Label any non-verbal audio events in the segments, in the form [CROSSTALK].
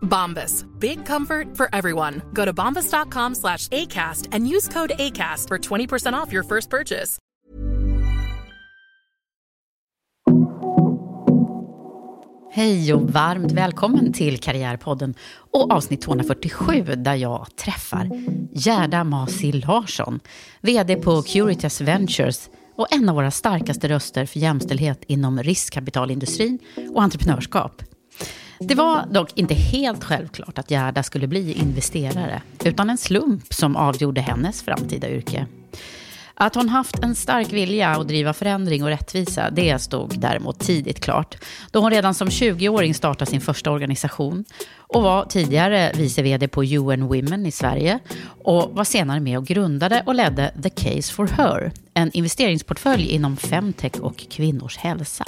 Bombas. Big comfort for everyone. Go to bombas.com slash ACAST and use code ACAST for 20% off your first purchase. Hej och varmt välkommen till Karriärpodden och avsnitt 247 där jag träffar Gerda Masi Larsson, VD på Curitas Ventures och en av våra starkaste röster för jämställdhet inom riskkapitalindustrin och entreprenörskap. Det var dock inte helt självklart att Gerda skulle bli investerare, utan en slump som avgjorde hennes framtida yrke. Att hon haft en stark vilja att driva förändring och rättvisa, det stod däremot tidigt klart. Då hon redan som 20-åring startade sin första organisation och var tidigare vice vd på UN Women i Sverige och var senare med och grundade och ledde The Case for Her, en investeringsportfölj inom femtech och kvinnors hälsa.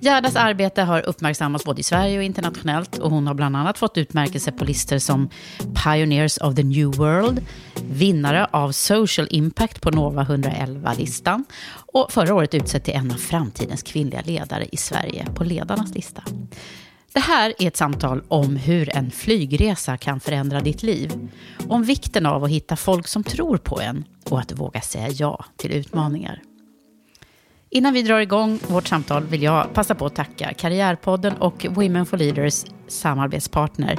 Gerdas arbete har uppmärksammats både i Sverige och internationellt och hon har bland annat fått utmärkelse på listor som Pioneers of the New World, vinnare av Social Impact på Nova 111-listan och förra året utsedd till en av framtidens kvinnliga ledare i Sverige på ledarnas lista. Det här är ett samtal om hur en flygresa kan förändra ditt liv. Om vikten av att hitta folk som tror på en och att våga säga ja till utmaningar. Innan vi drar igång vårt samtal vill jag passa på att tacka Karriärpodden och Women for Leaders samarbetspartner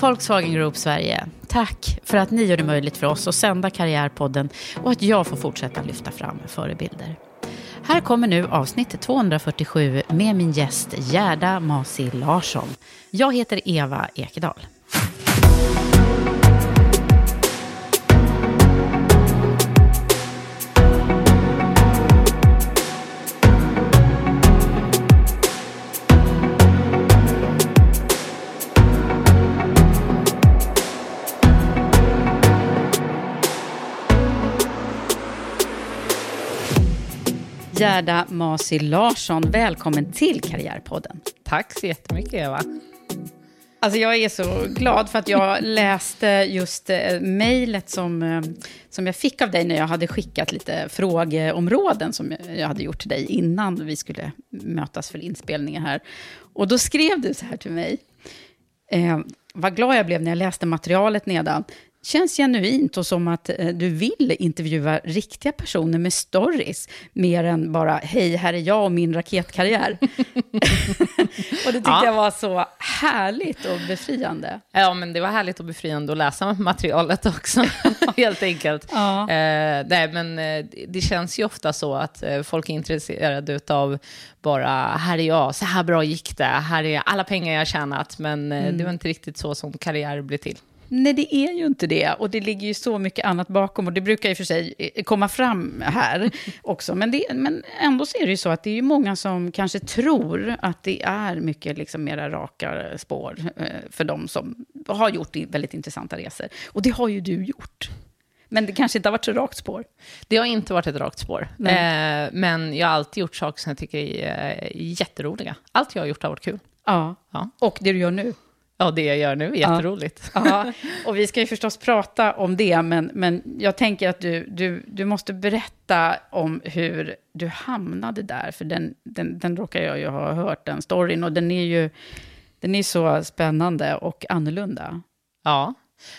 Volkswagen Group Sverige. Tack för att ni gör det möjligt för oss att sända Karriärpodden och att jag får fortsätta lyfta fram förebilder. Här kommer nu avsnitt 247 med min gäst Gerda Masi Larsson. Jag heter Eva Ekedal. Gerda Masi Larsson, välkommen till Karriärpodden. Tack så jättemycket, Eva. Alltså jag är så glad för att jag [LAUGHS] läste just eh, mejlet som, eh, som jag fick av dig när jag hade skickat lite frågeområden som jag hade gjort till dig innan vi skulle mötas för inspelningen här. Och då skrev du så här till mig. Eh, vad glad jag blev när jag läste materialet nedan. Känns genuint och som att eh, du vill intervjua riktiga personer med stories, mer än bara hej, här är jag och min raketkarriär. [LAUGHS] och det tyckte Ja. jag var så härligt och befriande. Ja, men det var härligt och befriande att läsa [LAUGHS] materialet också, [LAUGHS] helt enkelt. Ja. Eh, nej, men eh, det känns ju ofta så att eh, folk är intresserade av bara, här är jag, så här bra gick det, här är alla pengar jag tjänat, men eh, det var inte riktigt så som karriär blir till. Nej, det är ju inte det. Och det ligger ju så mycket annat bakom. Och det brukar i och för sig eh, komma fram här [LAUGHS] också. Men, det, men ändå så är det ju så att det är ju många som kanske tror att det är mycket liksom mera raka spår eh, för de som har gjort väldigt intressanta resor. Och det har ju du gjort. Men det kanske inte har varit så rakt spår. Det har inte varit ett rakt spår, eh, men jag har alltid gjort saker som jag tycker är eh, jätteroliga. Allt jag har gjort har varit kul. Ja. Ja. Och det du gör nu. Ja, det jag gör nu är jätteroligt. Ja, och vi ska ju förstås prata om det, men, men jag tänker att du, du, du måste berätta om hur du hamnade där, för den, den, den råkar jag ju ha hört, den storyn, och den är ju den är så spännande och annorlunda. Ja.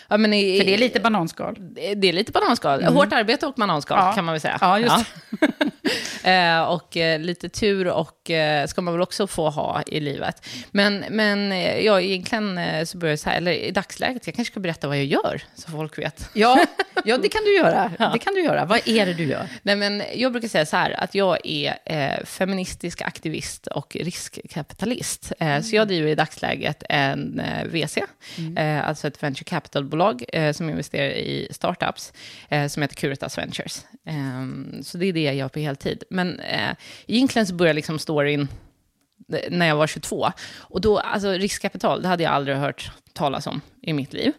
Ja, men i, För det är lite bananskal. Det är lite bananskal. Mm. Hårt arbete och bananskal ja. kan man väl säga. Ja, just ja. [LAUGHS] eh, Och eh, lite tur och eh, ska man väl också få ha i livet. Men, men ja, egentligen så börjar jag så här, eller i dagsläget, jag kanske ska berätta vad jag gör, så folk vet. Ja, [LAUGHS] ja det kan du göra. Ja. Det kan du göra. Vad är det du gör? Nej, men jag brukar säga så här, att jag är feministisk aktivist och riskkapitalist. Mm. Så jag driver i dagsläget en VC, mm. alltså ett venture capital kapitalbolag eh, som investerar i startups, eh, som heter Curitas Ventures. Eh, så det är det jag gör på heltid. Men eh, egentligen så började liksom storyn när jag var 22. Och då, alltså riskkapital, det hade jag aldrig hört talas om i mitt liv.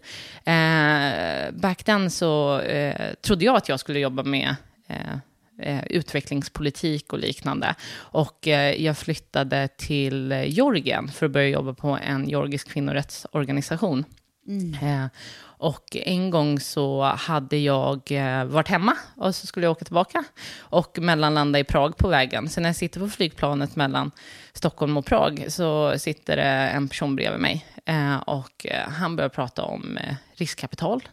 Eh, back then så eh, trodde jag att jag skulle jobba med eh, eh utvecklingspolitik och liknande. Och eh, jag flyttade till eh, Georgien för att börja jobba på en georgisk kvinnorättsorganisation. Mm. Eh, och en gång så hade jag eh, varit hemma och så skulle jag åka tillbaka och mellanlanda i Prag på vägen. Så när jag sitter på flygplanet mellan Stockholm och Prag så sitter det en person bredvid mig eh, och eh, han börjar prata om eh, riskkapital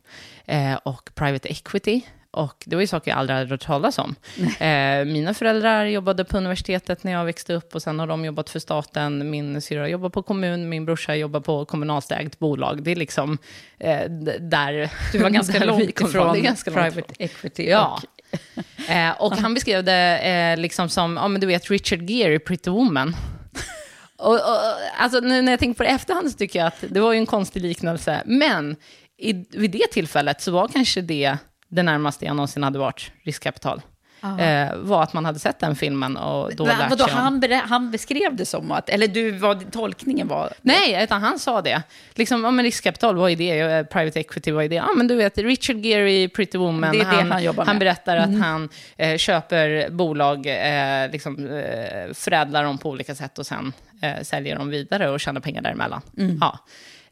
eh, och private equity och det var ju saker jag aldrig hade hört talas om. Eh, mina föräldrar jobbade på universitetet när jag växte upp och sen har de jobbat för staten. Min syrra jobbar på kommun, min brorsa jobbar på kommunalt ägt bolag. Det är liksom eh, där... Du var [LAUGHS] ganska långt ifrån ganska private långt equity. Ja. Och, [LAUGHS] eh, och han beskrev det eh, liksom som, ja men du vet Richard Gere i Pretty Woman. [LAUGHS] och, och, alltså, när jag tänker på det efterhand så tycker jag att det var ju en konstig liknelse. Men i, vid det tillfället så var kanske det det närmaste jag någonsin hade varit riskkapital. Eh, var att man hade sett den filmen och då Va, lärt vadå, sig om... han, han beskrev det som att, eller du, vad tolkningen var? Nej, utan han sa det. Liksom, ja, men riskkapital, vad är det? Eh, private equity, vad är det? Ja, men du vet, Richard Gere Pretty Woman, det han, han, han, berättar mm. att han eh, köper bolag, eh, liksom, eh, förädlar dem på olika sätt och sen eh, säljer dem vidare och tjänar pengar däremellan. Mm. Ja.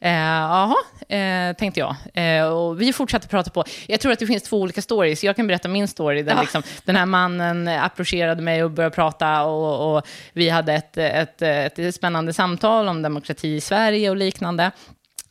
Eh, jaha, eh, tänkte jag. Eh, och vi fortsatte prata på. Jag tror att det finns två olika stories. Jag kan berätta min story. Där ja. liksom, den här mannen approcherade mig och började prata. Och, och vi hade ett, ett, ett, spännande samtal om demokrati i Sverige och liknande.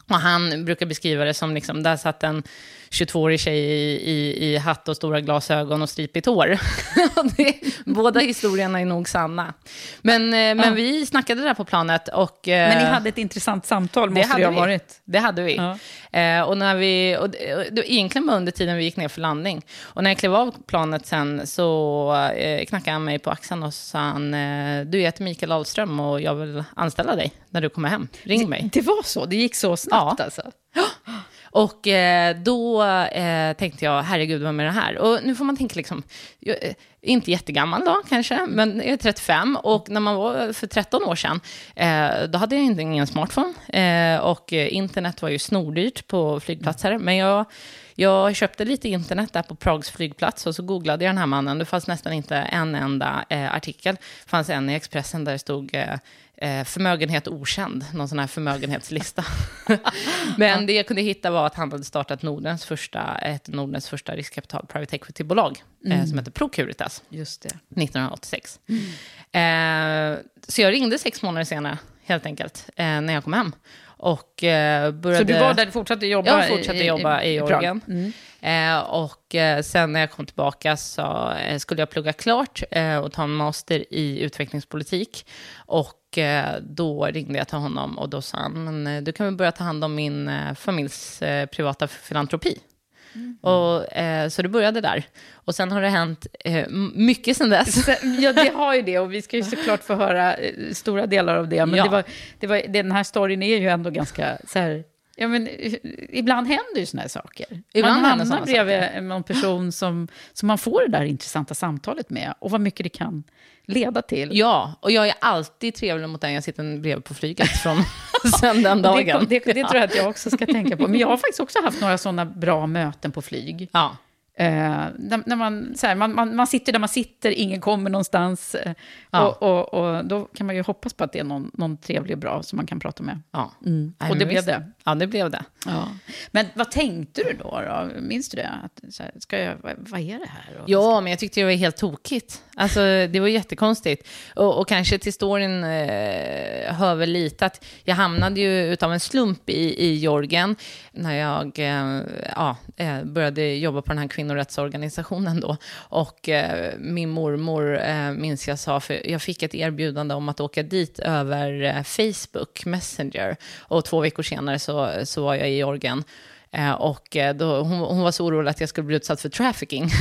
Och han brukar beskriva det som, liksom, där satt en 22-årig tjej i, i, i, hatt och stora glasögon och stripigt hår. [LAUGHS] det, båda historierna är nog sanna. Men, eh, men vi snackade där på planet och... Men ni hade ett intressant samtal, måste det, det ha varit. Det hade vi. Ja. Eh, och när vi och det, egentligen var under tiden vi gick ner för landning. Och när jag klev av planet sen så eh, knackade han mig på axeln och sa han, eh, du heter Mikael Ahlström och jag vill anställa dig när du kommer hem. Ring det, mig. Det var så? Det gick så snabbt ja. alltså? Och eh, då eh, tänkte jag, herregud, vad med det här? Och nu får man tänka liksom, jag, eh, inte jättegammal då kanske, men jag är 35 och när man var för 13 år sedan, eh, då hade jag inte ingen smartphone. Eh, och eh, internet var ju snordyrt på flygplatser, men jag jag köpte lite internet där på Prags flygplats och så googlade jag den här mannen. Det fanns nästan inte en enda eh, artikel. Det fanns en i Expressen där det stod eh, eh, förmögenhet okänd, någon sån här förmögenhetslista. [LAUGHS] Men det jag kunde hitta var att han hade startat Nordens första, ett Nordens första riskkapital private equity-bolag eh, mm. eh, som heter Procuritas. Just det. 1986. Mm. Eh, så jag ringde sex månader senare, helt enkelt, eh, när jag kom hem. Och eh, började... Så du var där, fortsatte jobba jag fortsatte i, jobba i, i Georgien. Mm. Eh, och eh, sen när jag kom tillbaka så eh, skulle jag plugga klart eh, och ta en master i utvecklingspolitik. Och eh, då ringde jag till honom och då sa han, men du kan väl börja ta hand om min familjs privata filantropi. Mm. Och, eh, så det började där. Och sen har det hänt eh, mycket sen dess. [LAUGHS] Ja, det har ju det. Och vi ska ju såklart få höra eh, stora delar av det. Men ja. det var, det var, den här storyn är ju ändå ganska så här, Ja, men, ibland händer ju såna här saker. Ibland man hamnar bredvid saker. någon person som, som man får det där intressanta samtalet med. Och vad mycket det kan leda till. Ja, och jag är alltid trevlig mot den jag sitter bredvid på flyget från [LAUGHS] sen den dagen. det, det, det, tror jag att jag också ska tänka på. Men jag har faktiskt också haft några sådana bra möten på flyg. Ja. Eh, när, man, så här, man, man, man sitter där man sitter, ingen kommer någonstans. Eh, Ja. och, och, och då kan man ju hoppas på att det är någon, någon trevlig och bra som man kan prata med. Ja. Mm. Och det blev det. Ja, det blev det. Ja. Men vad tänkte du då? då? Minns du det? Att, så här, ska jag, vad, vad är det här? Och- Ja, men jag tyckte det var helt tokigt. Alltså, det var jättekonstigt. Och, och kanske till storyn eh, hör väl lite att jag hamnade ju utav en slump i, i Georgien när jag eh, ja, eh, började jobba på den här kvinnorättsorganisationen då. Och eh, min mormor, eh, minns jag sa, för jag fick ett erbjudande om att åka dit över eh, Facebook Messenger. Och två veckor senare så, så var jag i Georgien. Eh, och eh, då, hon, hon var så orolig att jag skulle bli utsatt för trafficking. [LAUGHS]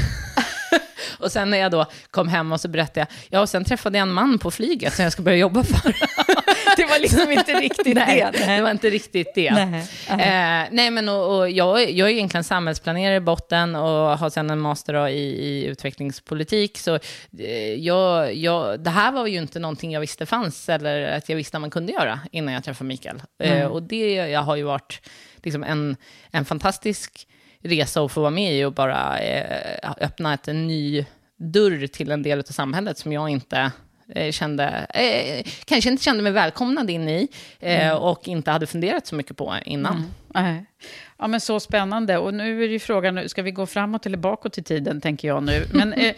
Och sen när jag då kom hem och så berättade jag, ja och sen träffade jag en man på flyget som jag ska börja jobba för. [LAUGHS] Det var liksom inte riktigt [LAUGHS] nej, det. det var inte riktigt det. Nej. Eh, nej men och, och jag, jag är egentligen samhällsplanerare i botten och har sen en master i, i utvecklingspolitik. Så eh, jag, jag, det här var ju inte någonting jag visste fanns eller att jag visste att man kunde göra innan jag träffade Mikael. Eh, och det jag har ju varit liksom en, en fantastisk resa att få vara med i och bara eh, öppna ett, en ny dörr till en del av samhället som jag inte eh, kände, eh, kanske inte kände mig välkomnad in i eh, och inte hade funderat så mycket på innan. Nej. Ja, men så spännande. Och nu är ju frågan, ska vi gå framåt eller bakåt i tiden, tänker jag nu. Men [LAUGHS] eh,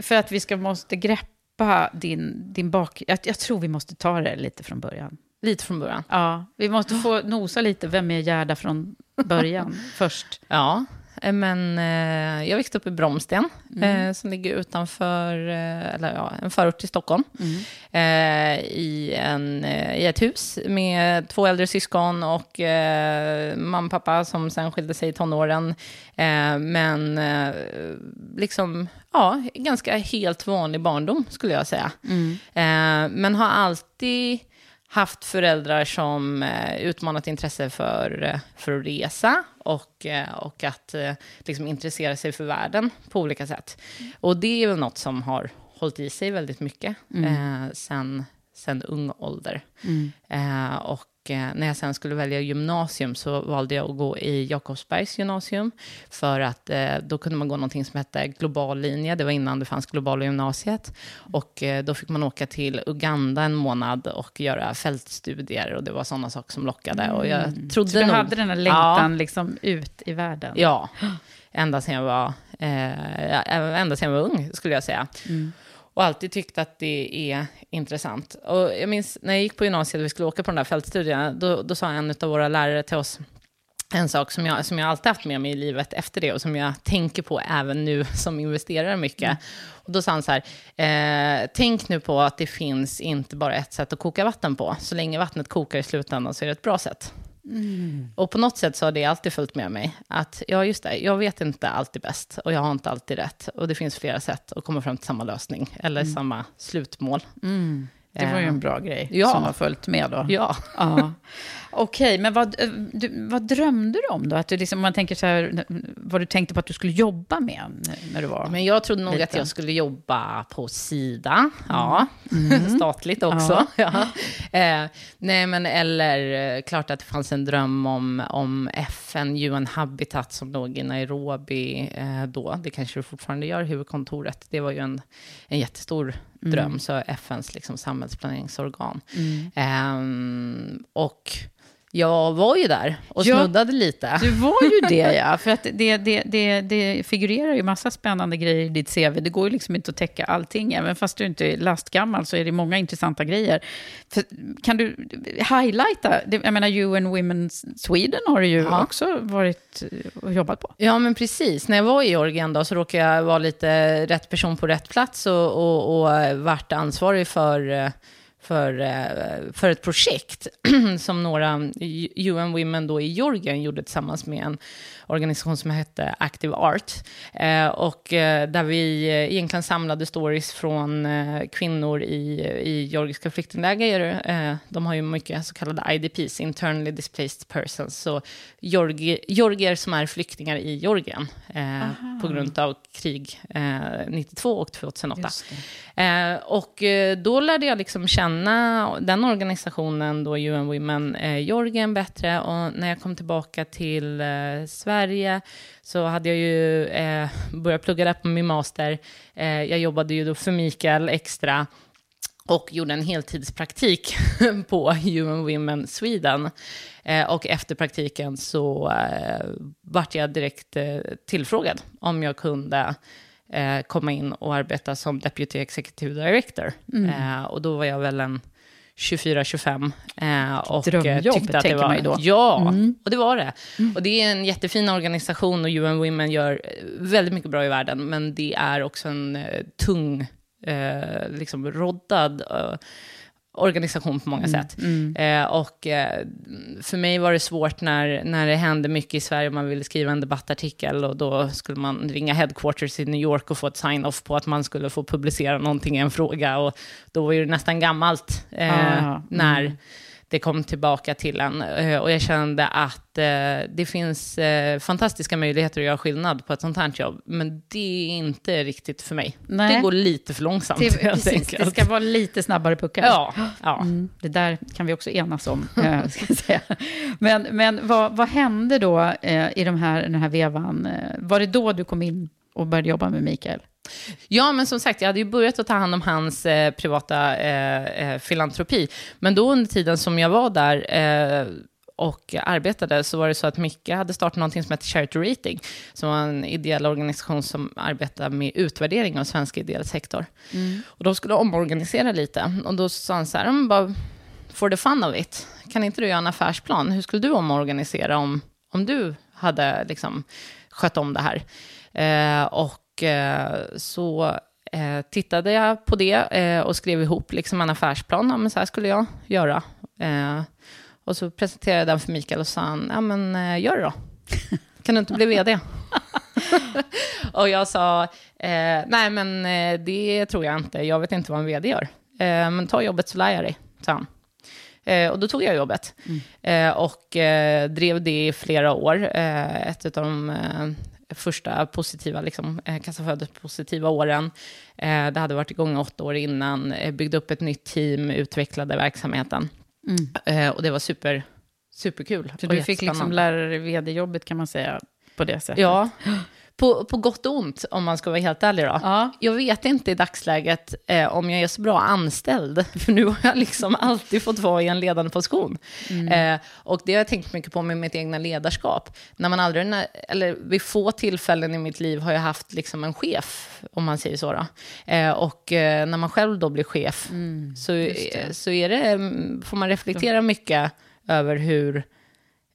för att vi ska, måste greppa din, din bak... Jag, jag tror vi måste ta det lite från början. Lite från början. Ja, vi måste få nosa lite, vem är Gerda från början [LAUGHS] först? Ja, eh, men eh, jag växte upp i Bromsten, eh, som ligger utanför, eh, eller ja, en förort till Stockholm. Eh, i, en, eh, I ett hus med två äldre syskon och mamma och pappa som sen skilde sig i tonåren. Men liksom, ja, ganska helt vanlig barndom skulle jag säga. Eh, men har alltid haft föräldrar som eh, utmanat intresse för, eh, för att resa och, eh, och att liksom intressera sig för världen på olika sätt. Och det är väl något som har hållit i sig väldigt mycket eh, sen, sen ung ålder. Eh, och eh, när jag sen skulle välja gymnasium så valde jag att gå i Jakobsbergs gymnasium. För att eh, då kunde man gå någonting som hette global linje. Det var innan det fanns globala gymnasiet. Och eh, då fick man åka till Uganda en månad och göra fältstudier. Och det var sådana saker som lockade. Och jag trodde Så du nog... hade den här längtan liksom ut i världen? Ja, ända sedan jag var, eh, ända sedan jag var ung, skulle jag säga. Och alltid tyckt att det är intressant. Och jag minns när jag gick på gymnasiet och vi skulle åka på de där fältstudierna, då, då sa en av våra lärare till oss en sak som jag, som jag alltid haft med mig i livet efter det och som jag tänker på även nu [LAUGHS] som investerare mycket. Och då sa han så här, eh, tänk nu på att det finns inte bara ett sätt att koka vatten på. Så länge vattnet kokar i slutändan så är det ett bra sätt. Och på något sätt så har det alltid följt med mig. Att ja, just det, jag vet inte alltid bäst och jag har inte alltid rätt. Och det finns flera sätt att komma fram till samma lösning eller samma slutmål. Det var ju Eh, en bra grej Ja. som har följt med då. Ja. [LAUGHS] Ja. Okej, men vad, eh, du, vad drömde du om då? Att du liksom, om man tänker så här, vad du tänkte på att du skulle jobba med när- du var... Men jag trodde nog att Liten. jag skulle jobba på Sida. Ja, [LAUGHS] statligt också. [LAUGHS] Ja. Eh, nej, men eller eh, klart att det fanns en dröm om, om FN, UN Habitat som låg i Nairobi eh, då. Det kanske det fortfarande gör, huvudkontoret. Det var ju en, en jättestor dröm, så FNs liksom, samhällsplaneringsorgan. Ehm, och jag var ju där och Ja. snuddade lite. Du var ju det, [LAUGHS] ja. För att det, det, det, det figurerar ju massa spännande grejer i ditt CV. Det går ju liksom inte att täcka allting. Även fast du inte är lastgammal så är det många intressanta grejer. För, kan du highlighta? Jag menar, UN Women Sweden har du ju Ja. också varit och jobbat på. Ja, men precis. När jag var i Georgien då, så råkade jag vara lite rätt person på rätt plats och, och, och vart ansvarig för, eh, för, eh, för ett projekt [CLEARS THROAT] som några UN Women då i Georgien gjorde tillsammans med en organisation som hette Active Art. Eh, och eh, där vi eh, egentligen samlade stories från kvinnor i, i georgiska flyktingläger. De har ju mycket så kallade IDPs, internally displaced persons. Så georgi, georgier som är flyktingar i Georgien på grund av krig eh, 92 och 2008. Eh, och då lärde jag liksom känna den organisationen, då UN Women, eh, Jorgen bättre. Och när jag kom tillbaka till eh, Sverige så hade jag ju eh, börjat plugga där på min master. Eh, jag jobbade ju då för Mikael extra och gjorde en heltidspraktik [LAUGHS] på UN Women Sweden. Eh, och efter praktiken så eh, vart jag direkt eh, tillfrågad om jag kunde eh, komma in och arbeta som Deputy Executive Director. Mm. Eh, och då var jag väl en 24-25. Eh, och eh, Drömjobb, tyckte att det var, man ju då. Ja, Mm. och det var det. Och det är en jättefin organisation och UN Women gör eh, väldigt mycket bra i världen, men det är också en eh, tung, eh, liksom roddad eh, organisation på många sätt. Eh, och eh, för mig var det svårt när, när det hände mycket i Sverige. Och man ville skriva en debattartikel och då skulle man ringa headquarters i New York och få ett sign-off på att man skulle få publicera någonting i en fråga. Och då var det nästan gammalt eh, Ah, när det kom tillbaka till en. Eh, Och jag kände att eh, det finns eh, fantastiska möjligheter att göra skillnad på ett sånt här jobb, men det är inte riktigt för mig. Nej. Det går lite för långsamt Det, [LAUGHS] precis, det ska vara lite snabbare puckar. Ja, ja. Mm, det där kan vi också enas om. [LAUGHS] ska säga. Men, men vad, vad hände då i de här, den här vevan? Var det då du kom in och började jobba med Mikael? Ja, men som sagt, jag hade ju börjat att ta hand om hans eh, privata eh, eh, filantropi. Men då under tiden som jag var där eh, och arbetade så var det så att Micke hade startat någonting som heter Charity Rating, som var en ideell organisation som arbetar med utvärdering av svensk ideell sektor. Och de skulle omorganisera lite. Och då sa han så här, "Men bara for the fun of it, kan inte du göra en affärsplan? Hur skulle du omorganisera om, om du hade liksom skött om det här? Eh, och eh, så eh, tittade jag på det eh, och skrev ihop liksom en affärsplan. Ja, men så här skulle jag göra. Och så presenterade jag den för Mikael och sa han, ja men gör det då. [LAUGHS] Kan du inte bli vd? [LAUGHS] och jag sa, nej men det tror jag inte. Jag vet inte vad en vd gör. Men ta jobbet så lär jag dig, sa han. Och då tog jag jobbet eh, och drev det i flera år. Ett av de första positiva, liksom, eh, kassaflödespositiva åren. Eh, det hade varit igång åtta år innan, eh, byggde upp ett nytt team, utvecklade verksamheten. Eh, och det var super, superkul. Så du fick liksom lära dig vd-jobbet kan man säga på det sättet? Ja, på, på gott och ont om man ska vara helt ärlig då. Ja. Jag vet inte i dagsläget eh, om jag är så bra anställd, [LAUGHS] för nu har jag liksom alltid fått vara i en ledande position. Eh, och det har jag tänkt mycket på med mitt egna ledarskap. När man aldrig, när, eller vid få tillfällen i mitt liv har jag haft liksom en chef, om man säger så. Eh, och eh, när man själv då blir chef, så, eh, så är det, mm, får man reflektera mycket över hur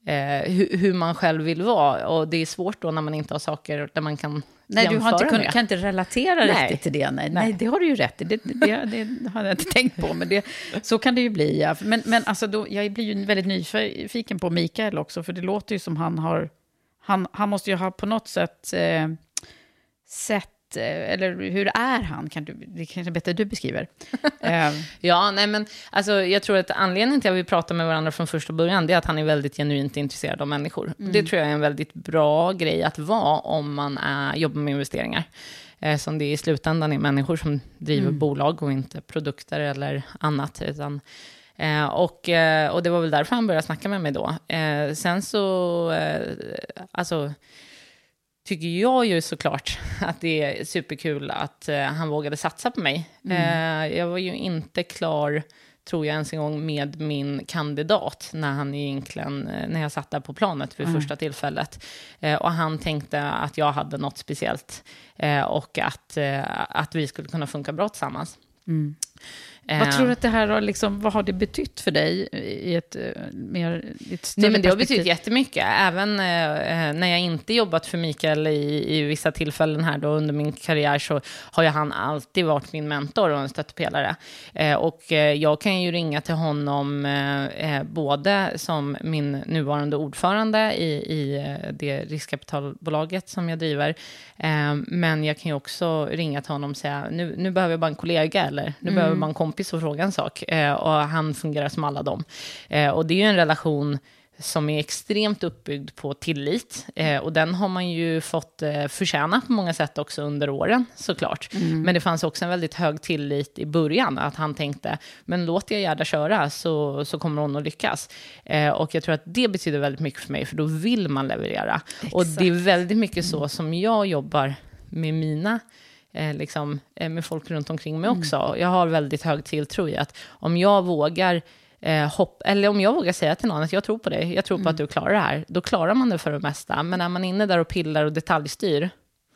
eh, hur, hur man själv vill vara. Och det är svårt då när man inte har saker där man kan Nej, du har inte kun, kan inte relatera Nej. riktigt till det. Nej, nej. Nej. det har du ju rätt i. Det, det, det, det har jag inte tänkt på, men det, så kan det ju bli. Ja. Men, men alltså då, jag blir ju väldigt nyfiken på Mikael också, för det låter ju som han har... Han, han måste ju ha på något sätt eh, sett... eh, Eller hur är han? Kan du, det kanske är bättre du beskriver. [LAUGHS] eh, Ja, nej men alltså, jag tror att anledningen till att vi pratar med varandra från första början, det är att han är väldigt genuint intresserad av människor. Det tror jag är en väldigt bra grej att vara om man är, jobbar med investeringar. Eh, som det i slutändan är människor som driver bolag och inte produkter eller annat. Utan, eh, och, och det var väl därför han började snacka med mig då. Eh, sen så, eh, alltså, tycker jag ju såklart [LAUGHS] att det är superkul att eh, han vågade satsa på mig. Eh, jag var ju inte klar, tror jag, ens en gång med min kandidat när han egentligen, eh, när jag satt där på planet vid första tillfället. Eh, och han tänkte att jag hade något speciellt eh, och att, eh, att vi skulle kunna funka bra tillsammans. Eh, vad tror du att det här har, liksom, vad har det betytt för dig i ett, eh, mer, i ett större Nej, men det har betytt jättemycket. Även eh, eh, när jag inte jobbat för Mikael i, i vissa tillfällen här då under min karriär så har ju han alltid varit min mentor och en stöttepelare. Eh, och eh, jag kan ju ringa till honom eh, eh, både som min nuvarande ordförande i, i eh, det riskkapitalbolaget som jag driver. Eh, men jag kan ju också ringa till honom och säga nu, nu behöver jag bara en kollega eller nu behöver jag bara en kompis och fråga en sak. Eh, och han fungerar som alla dem. Eh, och det är ju en relation som är extremt uppbyggd på tillit. Eh, och den har man ju fått eh, förtjäna på många sätt också under åren, såklart. Mm. Men det fanns också en väldigt hög tillit i början, att han tänkte, men låt jag Gerda köra så, så kommer hon att lyckas. Eh, och jag tror att det betyder väldigt mycket för mig, för då vill man leverera. Exakt. Och det är väldigt mycket så som jag jobbar med mina eh, liksom, eh, med folk runt omkring mig mm. också. Jag har väldigt hög tilltro i att om jag vågar eh, hopp, eller om jag vågar säga till någon att jag tror på dig, jag tror mm. på att mm. du klarar det här, då klarar man det för det mesta. Men när man är inne där och pillar och detaljstyr,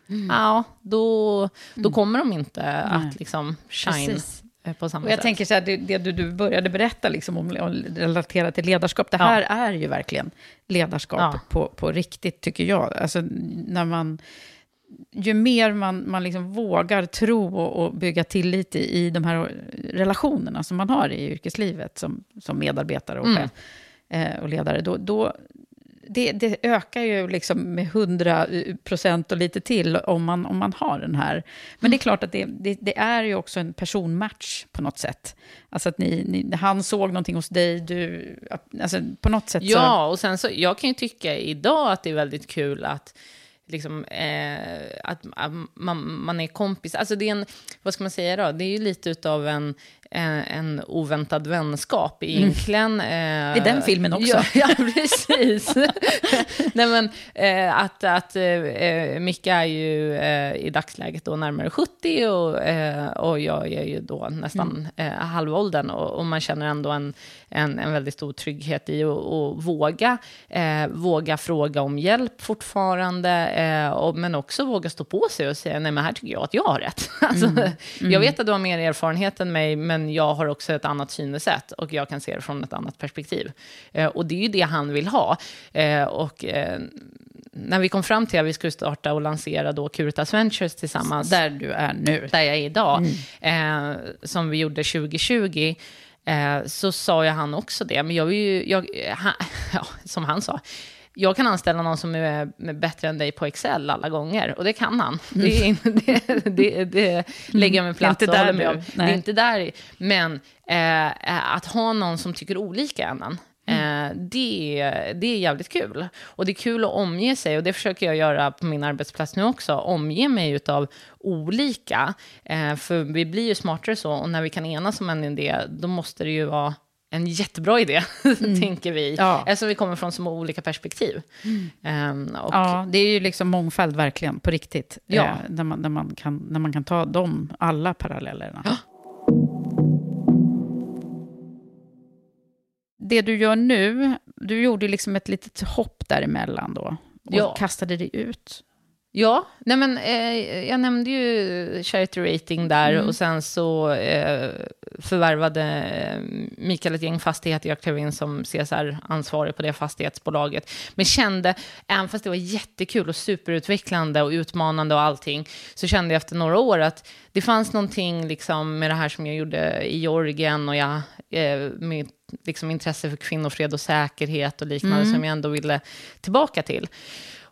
mm. ja, då, då mm. kommer de inte att liksom shine. Precis. Eh, på samma och jag sätt. tänker så här, det, det du, du, började berätta liksom om, om relatera till ledarskap, det här ja. är ju verkligen ledarskap ja. på, på riktigt, tycker jag. Alltså, när man ju mer man, man liksom vågar tro och, och bygga tillit i, i de här relationerna som man har i yrkeslivet som, som medarbetare och, mm. eh, och ledare, då, då det, det, ökar ju liksom med 100 procent och lite till om man, om man har den här. Men det är klart att det, det, det är ju också en personmatch på något sätt. Alltså att ni, ni, han såg någonting hos dig, du... Alltså på något sätt så... Ja, och sen så, jag kan ju tycka idag att det är väldigt kul att liksom, eh, att, att man, man, är kompis. Alltså det är en, vad ska man säga då, det är ju lite utav en, en, en oväntad vänskap egentligen. Mm. Eh, I den filmen också. Ja, ja precis. [LAUGHS] Nej, men, eh, att att eh, Micke är ju eh, i dagsläget då närmare 70 och, eh, och jag är ju då nästan mm. Eh, halvåldern och, och man känner ändå en, en, en väldigt stor trygghet i att våga, eh, våga fråga om hjälp fortfarande, eh, och, men också våga stå på sig och säga nej men här tycker jag att jag har rätt. [LAUGHS] alltså, mm. Mm. Jag vet att du har mer erfarenhet än mig, men jag har också ett annat synsätt och jag kan se det från ett annat perspektiv. Eh, och det är ju det han vill ha. Eh, och eh, när vi kom fram till att vi skulle starta och lansera då Curitas Ventures tillsammans. Där du är nu. Där jag är idag. Mm. Eh, som vi gjorde 2020 eh, så sa ju han också det. Men jag vill ju, jag, han, [LAUGHS] ja, som han sa, jag kan anställa någon som är bättre än dig på Excel alla gånger. Och det kan han. Mm. Det, det, det, det, lägger jag mig platt och håller med om. Det är inte där. Men eh, att ha någon som tycker olika än en. Mm. Eh, det, det är jävligt kul. Och det är kul att omge sig, och det försöker jag göra på min arbetsplats nu också, omge mig av olika. Eh, för vi blir ju smartare så, och när vi kan enas om en idé, då måste det ju vara en jättebra idé, [LAUGHS] mm. tänker vi. Ja. Eftersom vi kommer från så olika perspektiv. Mm. Um, och, ja, det är ju liksom mångfald verkligen, på riktigt. Ja. Eh, när, man, när, man kan, när man kan ta de, alla parallellerna. Ja. det du gör nu, du gjorde liksom ett litet hopp däremellan då. Och ja. kastade dig ut. Ja, nej men, eh, jag nämnde ju charity rating där mm. och sen så eh, förvärvade Mikael ett gäng fastigheter. Jag klev in som CSR-ansvarig på det fastighetsbolaget. Men kände, även fast det var jättekul och superutvecklande och utmanande och allting, så kände jag efter några år att det fanns någonting liksom med det här som jag gjorde i Georgien och jag, eh, med liksom intresse för kvinnofred och säkerhet och liknande mm. som jag ändå ville tillbaka till.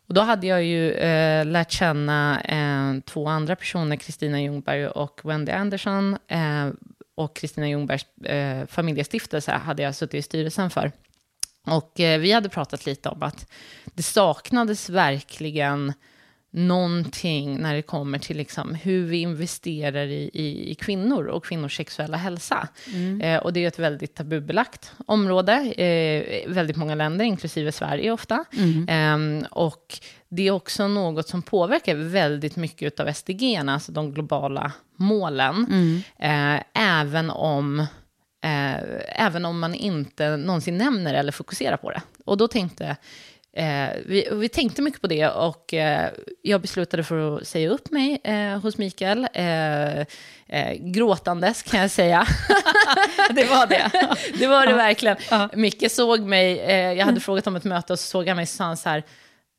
Och då hade jag ju eh, lärt känna eh, två andra personer, Kristina Ljungberg och Wendy Andersson. Eh, och Kristina Ljungbergs eh, familjestiftelse hade jag suttit i styrelsen för. Och eh, vi hade pratat lite om att det saknades verkligen någonting när det kommer till liksom hur vi investerar i, i, i kvinnor och kvinnors sexuella hälsa. Mm. Eh, och det är ett väldigt tabubelagt område, eh, väldigt många länder, inklusive Sverige ofta. Mm. Eh, och det är också något som påverkar väldigt mycket av SDG, alltså de globala målen, mm. Eh, även om eh, även om man inte någonsin nämner eller fokuserar på det. Och då tänkte Eh, vi, vi, tänkte mycket på det och eh, jag beslutade för att säga upp mig eh, hos Mikael. Eh, eh, gråtandes kan jag säga. [LAUGHS] det var det? det var det verkligen. Ja. Micke såg mig, eh, jag hade frågat om ett möte och så såg han mig och sa så här,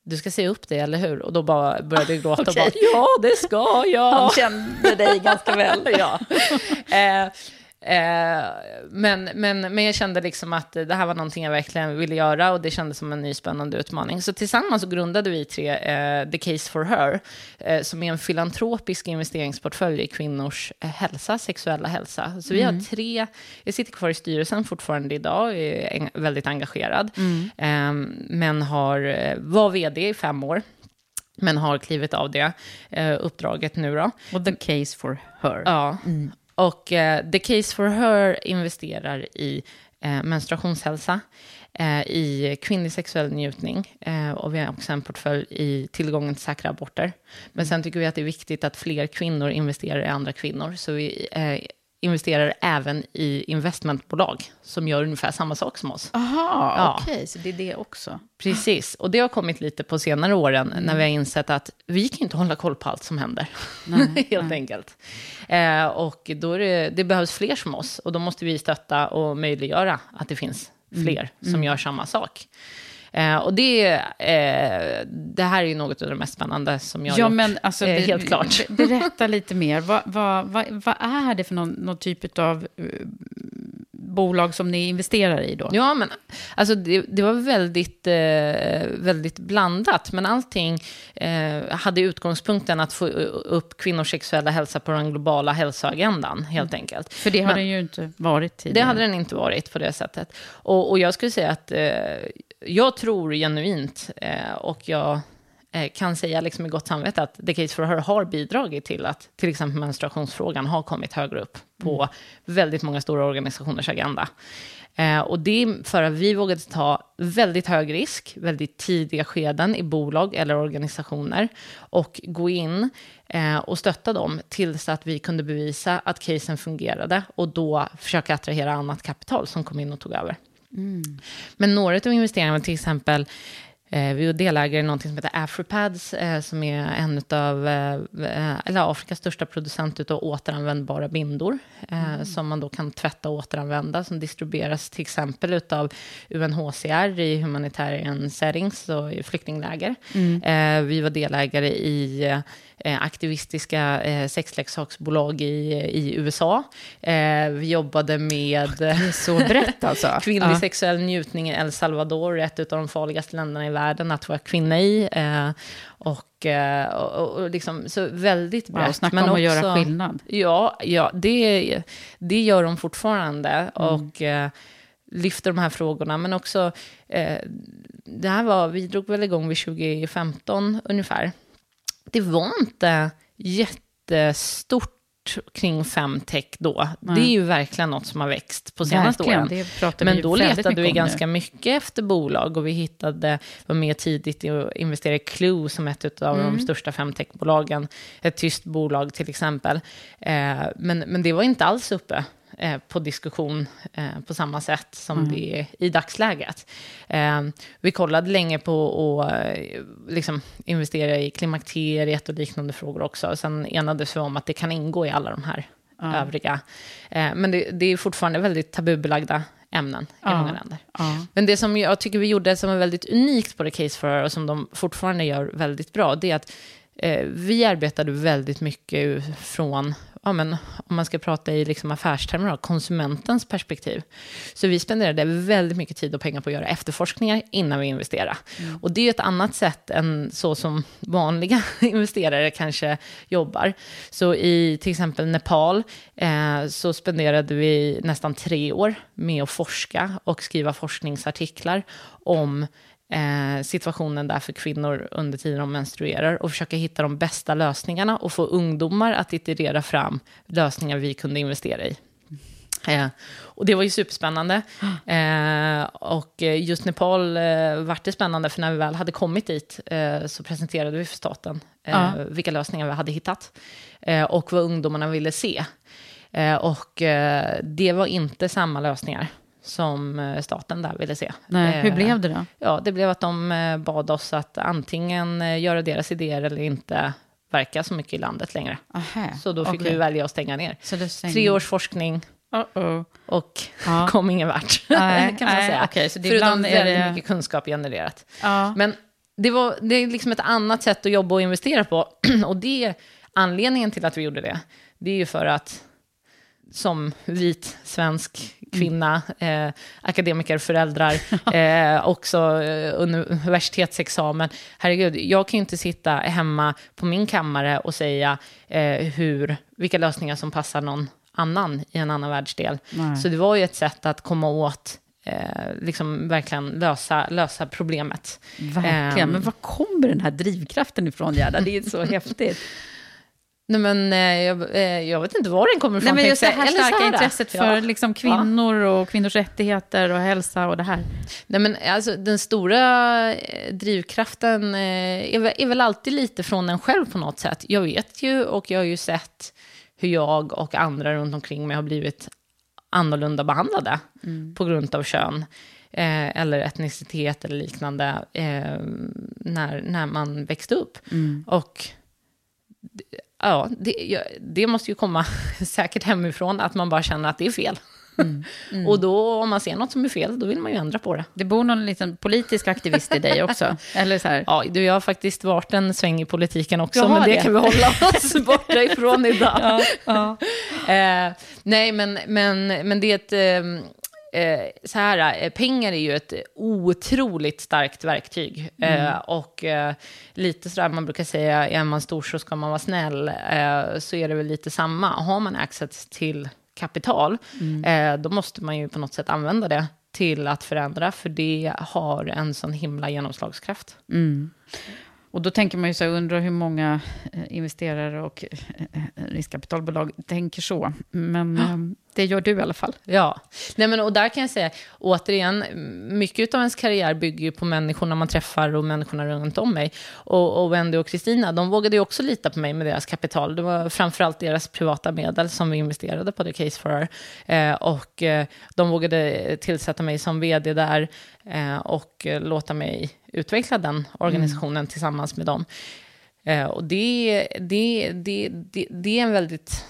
du ska säga upp det, eller hur? Och då bara började jag gråta okay. och bara, ja, det ska jag. Han kände dig ganska väl. [LAUGHS] ja. Eh, men, men, men jag kände liksom att det här var någonting jag verkligen ville göra och det kändes som en ny spännande utmaning. Så tillsammans så grundade vi tre eh, The Case for Her, eh, som är en filantropisk investeringsportfölj i kvinnors eh, hälsa, sexuella hälsa. Så vi har tre, jag sitter kvar i styrelsen fortfarande idag, är en, väldigt engagerad, eh, men har, eh, var vd i fem år men har klivit av det eh, uppdraget nu då. Och the case for her. Ja. Och eh, The Case for Her investerar i eh, menstruationshälsa, eh, i kvinnlig sexuell njutning eh, och vi har också en portfölj i tillgången till säkra aborter. Men sen tycker vi att det är viktigt att fler kvinnor investerar i andra kvinnor, så vi eh, investerar även i investmentbolag som gör ungefär samma sak som oss. Aha, Ja. okej, så det är det också. Precis, och det har kommit lite på senare åren när vi har insett att vi kan inte hålla koll på allt som händer, [LAUGHS] helt enkelt. Eh, och då är det, det behövs fler som oss, och då måste vi stötta och möjliggöra att det finns fler som gör samma sak. Eh, och det, eh, det här är ju något av det mest spännande som jag Ja, gjort, men alltså, eh, helt klart. be- Berätta lite mer. Vad, vad, vad, vad är det för någon, någon typ av eh, bolag som ni investerar i då? Ja, men alltså det, det var väldigt, eh, väldigt blandat, men allting eh, hade utgångspunkten att få upp kvinnors sexuella hälsa på den globala hälsoagendan, helt enkelt. För det Men- den ju inte varit Det tidigare. hade den inte varit på det sättet. Och, och jag skulle säga att eh, jag tror genuint, eh, och jag eh, kan säga liksom med gott samvete att The Case for Her har bidragit till att till exempel menstruationsfrågan har kommit högre upp på väldigt många stora organisationers agenda. Eh, och det är för att vi vågade ta väldigt hög risk, väldigt tidiga skeden i bolag eller organisationer och gå in eh, och stötta dem tills att vi kunde bevisa att casen fungerade och då försöka attrahera annat kapital som kom in och tog över. Men några av investeringarna, till exempel, eh, vi är delägare i något som heter Afripads, eh, som är en av eh, eller Afrikas största producent av återanvändbara bindor, eh, som man då kan tvätta och återanvända, som distribueras till exempel av UNHCR i humanitarian settings och i flyktingläger. Eh, vi var delägare i aktivistiska eh, sexleksaksbolag i, i USA. Eh, vi jobbade med... Det är så brett alltså. [LAUGHS] Kvinnlig Ja. sexuell njutning i El Salvador, ett av de farligaste länderna i världen att vara kvinna i. Eh, och, eh, och, och liksom, så väldigt brett. snacka om att göra skillnad. Ja, ja det, det gör de fortfarande. Mm. Och eh, lyfter de här frågorna. Men också, eh, det här var, vi drog väl igång vid 2015 ungefär. Det var inte jättestort kring femtech då. Det är ju verkligen något som har växt på senaste Verkligen, åren. Men då letade vi ganska mycket efter bolag och vi hittade, var med tidigt i att investera i Clue som ett av Mm. de största femtechbolagen, ett tyst bolag till exempel. Eh, men, men det var inte alls uppe eh, på diskussion eh, på samma sätt som Mm. det är i dagsläget. Eh, vi kollade länge på att eh, liksom investera i klimakteriet och liknande frågor också. Sen enades vi om att det kan ingå i alla de här övriga. Eh, men det, det är fortfarande väldigt tabubelagda ämnen i Ja. många länder. Ja. Men det som jag tycker vi gjorde som är väldigt unikt på The Case for Her och som de fortfarande gör väldigt bra, det är att eh, vi arbetade väldigt mycket från, ja, men, om man ska prata i liksom affärstermer, konsumentens perspektiv. Så vi spenderade väldigt mycket tid och pengar på att göra efterforskningar innan vi investerade. Och det är ett annat sätt än så som vanliga [LAUGHS] investerare kanske jobbar. Så i till exempel Nepal eh, så spenderade vi nästan tre år med att forska och skriva forskningsartiklar om eh, situationen där för kvinnor under tiden de menstruerar och försöka hitta de bästa lösningarna och få ungdomar att iterera fram lösningar vi kunde investera i. Eh, och det var ju superspännande. Eh, och eh, just Nepal eh, vart det spännande, för när vi väl hade kommit dit eh, så presenterade vi för staten eh, Ja. vilka lösningar vi hade hittat eh, och vad ungdomarna ville se. Och det var inte samma lösningar som eh, staten där ville se. Nej, hur Eh, blev det då? Ja, det blev att de eh, bad oss att antingen göra deras idéer eller inte verka så mycket i landet längre. Aha, Så då fick okej. vi välja att stänga ner. Stänger- Tre års forskning Uh-oh. och Ja. [LAUGHS] kom ingen vart, Nej, [LAUGHS] kan man nej, säga. okej, så det Förutom är väldigt det- mycket kunskap genererat. Ja. Men det, var, det är liksom ett annat sätt att jobba och investera på. [CLEARS THROAT] Och det, anledningen till att vi gjorde det, det är ju för att som vit svensk kvinna, eh, akademiker, föräldrar, [LAUGHS] eh, också eh, universitetsexamen. Herregud, jag kan ju inte sitta hemma på min kammare och säga eh, hur, vilka lösningar som passar någon annan i en annan världsdel. Nej. Så det var ju ett sätt att komma åt eh, liksom verkligen lösa, lösa problemet. Verkligen. Ehm. Men var kommer den här drivkraften ifrån, Gerda? Det är så [LAUGHS] häftigt. Nej, men eh, jag, eh, jag vet inte var den kommer Nej, ifrån. men just det här starka här, intresset ja. för liksom kvinnor och kvinnors rättigheter och hälsa och det här. Nej, men alltså, den stora eh, drivkraften är, väl- är väl alltid lite från en själv på något sätt. Jag vet ju och jag har ju sett hur jag och andra runt omkring mig har blivit annorlunda behandlade på grund av kön eh, eller etnicitet eller liknande eh, när, när man växte upp. Och d- ja, det, det måste ju komma [LAUGHS] säkert hemifrån, att man bara känner att det är fel. [LAUGHS] Och då, om man ser något som är fel, då vill man ju ändra på det. Det bor någon liten politisk aktivist i dig också. [LAUGHS] Eller så här. Ja, du, jag har faktiskt varit en sväng i politiken också, men det, det. kan vi hålla oss borta ifrån idag. Ja, ja. Eh, nej, men, men, men det är ett... ehm, Eh, så här, eh, pengar är ju ett otroligt starkt verktyg. Eh, och eh, lite sådär, man brukar säga, är man stor så ska man vara snäll. Eh, så är det väl lite samma. Har man access till kapital, eh, då måste man ju på något sätt använda det till att förändra, för det har en sån himla genomslagskraft. Och då tänker man ju så här, undrar hur många eh, investerare och eh, riskkapitalbolag tänker så. Men eh, det gör du i alla fall. Ja, Nej, men, och där kan jag säga, återigen, mycket av ens karriär bygger ju på människorna man träffar och människorna runt om mig. Och, och Wendy och Kristina, de vågade ju också lita på mig med deras kapital. Det var framförallt deras privata medel som vi investerade på The Case for Her. Eh, och eh, de vågade tillsätta mig som vd där eh, och eh, låta mig utveckla den organisationen tillsammans med dem. Eh, och det, det, det, det, det är en väldigt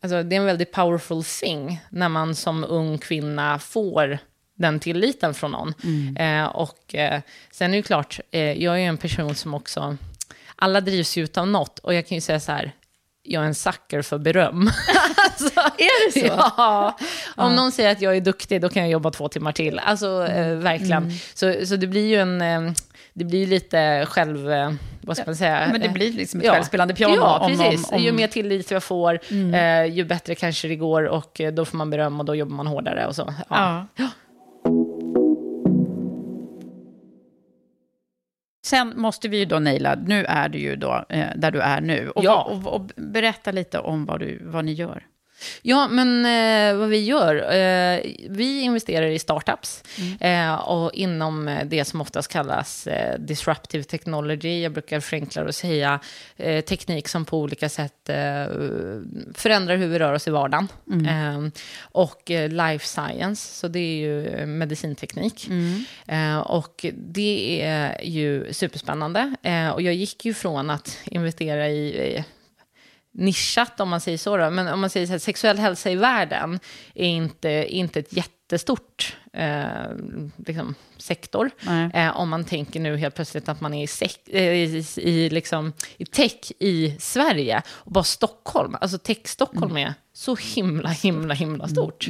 Alltså, det är en väldigt powerful thing när man som ung kvinna får den tilliten från någon. Eh, och eh, sen är det ju klart, eh, jag är ju en person som också, alla drivs ju utav något. Och jag kan ju säga så här, jag är en sucker för beröm. [LAUGHS] alltså, är det så? Ja. Om någon säger att jag är duktig, då kan jag jobba två timmar till. Alltså, eh, verkligen. Så, så det blir ju en... Eh, det blir lite själv... Eh, vad ska man säga? Men det Eh, blir liksom ett självspelande piano. Ja, om- precis. om- om- Ju mer tillit jag får, eh, ju bättre kanske det går och eh, då får man beröm och då jobbar man hårdare och så. Ja. Ja. Sen måste vi ju då naila, nu är du ju då eh, där du är nu. Och, Ja. och, och berätta lite om vad, du, vad ni gör. Ja, men eh, vad vi gör, eh, vi investerar i startups eh, och inom eh, det som oftast kallas eh, disruptive technology. Jag brukar förenkla och säga eh, teknik som på olika sätt förändrar hur vi rör oss i vardagen. Eh, och life science, så det är ju medicinteknik. Eh, och det är ju superspännande. Och jag gick ju från att investera i eh, nischat om man säger så. Då. Men om man säger så här, sexuell hälsa i världen är inte, inte ett jättestort eh, liksom, sektor. Eh, om man tänker nu helt plötsligt att man är i, sek- eh, i, i, liksom, i tech i Sverige. Och bara Stockholm, alltså tech-Stockholm är så himla, himla, himla stort.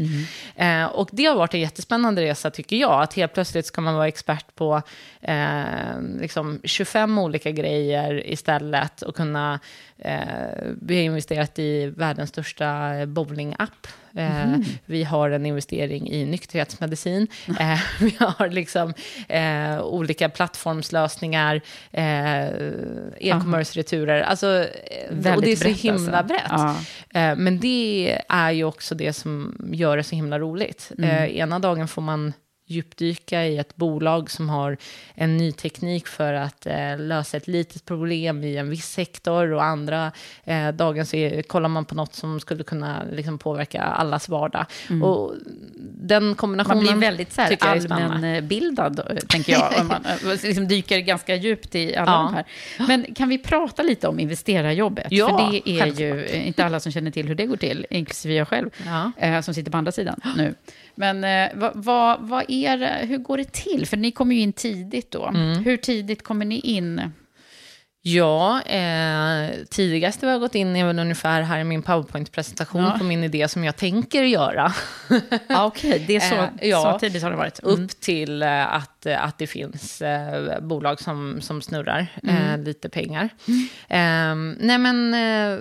Eh, och det har varit en jättespännande resa tycker jag. Att helt plötsligt ska man vara expert på eh, liksom 25 olika grejer istället. Och kunna, eh, vi har investerat i världens största bowlingapp. Eh, Vi har en investering i nykterhetsmedicin. Eh, vi har liksom eh, olika plattformslösningar, eh, e-commerce-returer. Alltså, eh, och det är så brett, himla alltså. brett. Ja. Eh, Men det är ju också det som gör det så himla roligt. Eh, ena dagen får man djupdyka i ett bolag som har en ny teknik för att eh, lösa ett litet problem i en viss sektor och andra eh, dagen så är, kollar man på något som skulle kunna liksom, påverka allas vardag. Och den kombinationen Man blir väldigt så här, allmänbildad, eh, tänker jag. Om man [LAUGHS] eh, liksom dyker ganska djupt i alla Ja. de här. Men kan vi prata lite om investerarjobbet? Ja, För det är självklart. ju eh, inte alla som känner till hur det går till, inklusive jag själv, Ja. eh, som sitter på andra sidan nu. Men eh, vad, vad, vad är, det- hur går det till? För ni kommer ju in tidigt då. Mm. Hur tidigt kommer ni in? Ja, eh, tidigast vi har gått in är väl ungefär här i min powerpoint-presentation Ja. på min idé som jag tänker göra. Ja, Okej, det är så, [LAUGHS] Eh, ja. så tidigt har det varit. Mm. Upp till eh, att, eh, att det finns eh, bolag som, som snurrar Mm. eh, lite pengar. Eh, nej men, eh,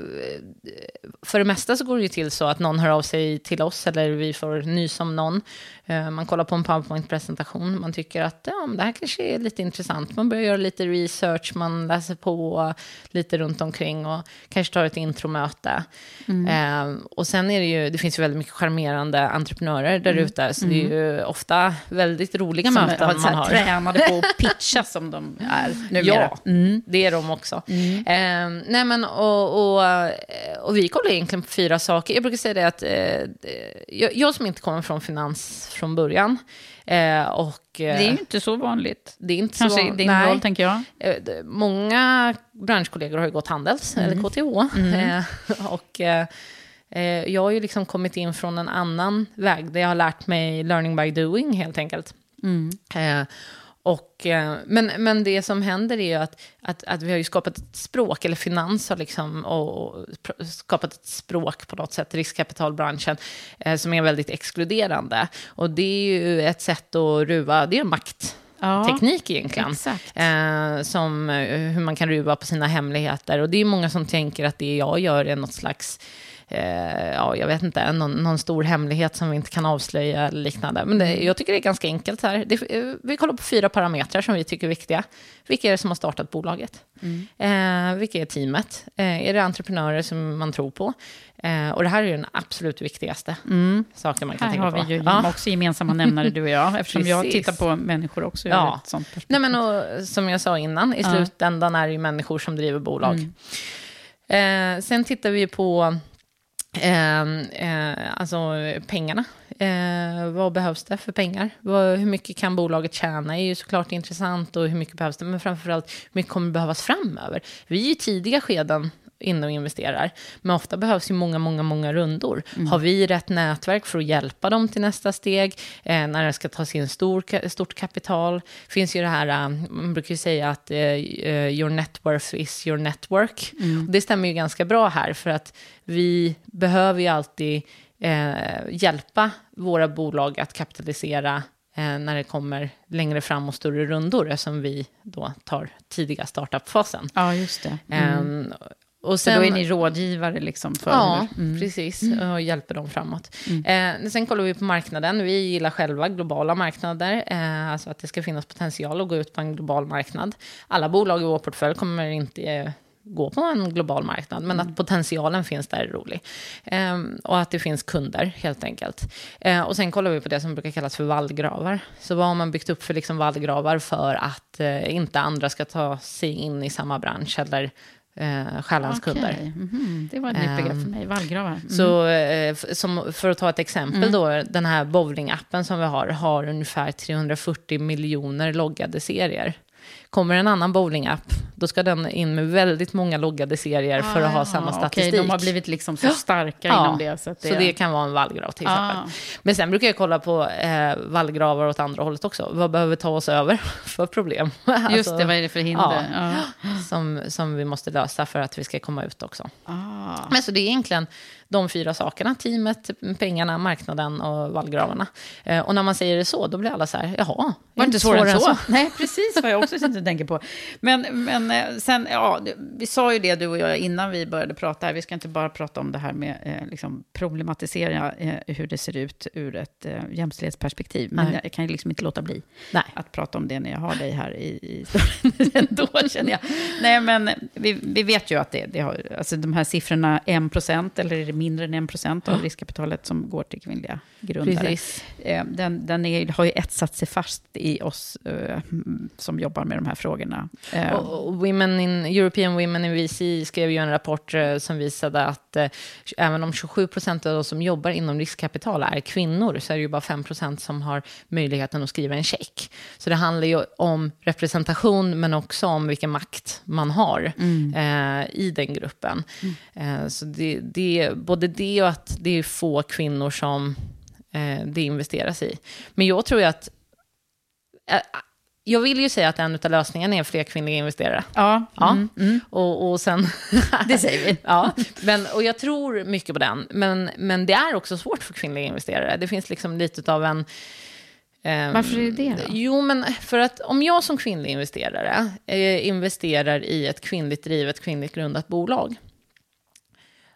för det mesta så går det ju till så att någon hör av sig till oss eller vi får nys om någon. Eh, man kollar på en powerpoint-presentation, man tycker att ja, det här kanske är lite intressant. Man börjar göra lite research, man läser på lite runt omkring och kanske tar ett intromöte. Eh, och sen är det ju, det finns ju väldigt mycket charmerande entreprenörer där ute, så det är ju ofta väldigt roliga Som möten har, man har. tränade på att pitcha som de är numera. Mm. Ja, det är de också. Eh, nej men, och, och, eh, och vi kollar egentligen på fyra saker. Jag brukar säga det att eh, jag, som inte kommer från finans från början, eh, och eh, Det är ju inte så vanligt. det är inte Kanske så... i din nej. roll, tänker jag. Eh, Många branschkollegor har ju gått Handels, Mm. eller KTH. [LAUGHS] Eh, och eh, eh, jag har ju liksom kommit in från en annan väg, där jag har lärt mig learning by doing, helt enkelt. Mm. Eh, och, eh, men, men det som händer är ju att, att, att vi har ju skapat ett språk, eller finans har liksom och, och skapat ett språk på något sätt, riskkapitalbranschen, eh, som är väldigt exkluderande. Och det är ju ett sätt att ruva, det är makt Ja, teknik egentligen. Eh, som eh, hur man kan ruva på sina hemligheter. Och det är många som tänker att det jag gör är något slags, eh, ja jag vet inte, någon, någon stor hemlighet som vi inte kan avslöja eller liknande. Men det, jag tycker det är ganska enkelt här. Det, eh, vi kollar på fyra parametrar som vi tycker är viktiga. Vilka är det som har startat bolaget? Eh, vilka är teamet? Eh, är det entreprenörer som man tror på? Eh, och det här är ju den absolut viktigaste saken man kan Här tänka har på. vi ju Ja. också gemensamma nämnare, du och jag, [LAUGHS] eftersom jag tittar på människor också Ja. ett sånt perspektiv. Nej, men och, som jag sa innan, i Ja. slutändan är det ju människor som driver bolag. Mm. Eh, sen tittar vi på eh, eh, alltså pengarna. Eh, vad behövs det för pengar? Vad, hur mycket kan bolaget tjäna? är ju såklart intressant och hur mycket behövs det? Men framförallt, hur mycket kommer behövas framöver? Vi är i tidiga skeden inne och investerar. Men ofta behövs ju många, många, många rundor. Har vi rätt nätverk för att hjälpa dem till nästa steg? Eh, när det ska tas in stor, stort kapital. finns ju det här, eh, man brukar ju säga att eh, eh, your net worth is your network. Och det stämmer ju ganska bra här, för att vi behöver ju alltid eh, hjälpa våra bolag att kapitalisera eh, när det kommer längre fram och större rundor, eftersom vi då tar tidiga startup-fasen. Ja, just det. Ehm, och Så då är ni rådgivare liksom för... Ja, Mm. precis. Och hjälper dem framåt. Eh, sen kollar vi på marknaden. Vi gillar själva globala marknader. Eh, alltså att det ska finnas potential att gå ut på en global marknad. Alla bolag i vår portfölj kommer inte eh, gå på en global marknad, men att potentialen finns där är rolig. Eh, och att det finns kunder, helt enkelt. Eh, och sen kollar vi på det som brukar kallas för vallgravar. Så vad har man byggt upp för liksom vallgravar för att eh, inte andra ska ta sig in i samma bransch eller eh, stjäla ens kunder. Okej, mhm, Det var ett nytt begrepp för Ehm, mig, vallgravar. Mm. Så eh, som, för att ta ett exempel då, den här bowlingappen som vi har, har ungefär 340 miljoner loggade serier. Kommer en annan bowlingapp, då ska den in med väldigt många loggade serier för att ha samma Ah, statistik. Okej, de har blivit liksom så starka Ja, inom det. Så, det... Så det kan vara en vallgrav till exempel. Ah. Men sen brukar jag kolla på eh, vallgravar åt andra hållet också. Vad behöver ta oss över [LAUGHS] för problem? Just Alltså, det, vad är det för hinder? Ja. Som, som vi måste lösa för att vi ska komma ut också. Ah. Men så det är egentligen de fyra sakerna. Teamet, pengarna, marknaden och vallgravarna. Eh, och när man säger det så, då blir alla så här, jaha, Var det inte svårare svårare än så? Nej, precis vad jag också sitter och tänker på. Men, men eh, sen, ja, vi sa ju det du och jag innan vi började prata här. Vi ska inte bara prata om det här med eh, liksom problematisera hur det ser ut ur ett jämställdhetsperspektiv. Men Nej. jag kan ju liksom inte låta bli Nej. att prata om det när jag har dig här i, i [LAUGHS] ändå, känner jag. Nej, men vi, vi vet ju att det, det har, alltså de här siffrorna, 1% eller är det mindre än 1% av riskkapitalet som går till kvinnliga grundare. Precis. Eh, Den, den är, har ju etsat sig fast i oss eh, som jobbar med de här frågorna. Eh, Och, och Women in, European Women in VC skrev ju en rapport eh, som visade att även om 27 procent av de som jobbar inom riskkapital är kvinnor, så är det ju bara 5 procent som har möjligheten att skriva en check. Så det handlar ju om representation, men också om vilken makt man har eh, i den gruppen. Eh, så det, det, både det och att det är få kvinnor som eh, det investeras i. Men jag tror ju att eh, jag vill ju säga att en av lösningarna är fler kvinnliga investerare. Ja, Ja, mm. Och, och sen... [LAUGHS] det säger vi. ja, men, och jag tror mycket på den. Men, men det är också svårt för kvinnliga investerare. Det finns liksom lite av en... ehm, Varför är det det då? Jo, men för att om jag som kvinnlig investerare eh, investerar i ett kvinnligt drivet, kvinnligt grundat bolag,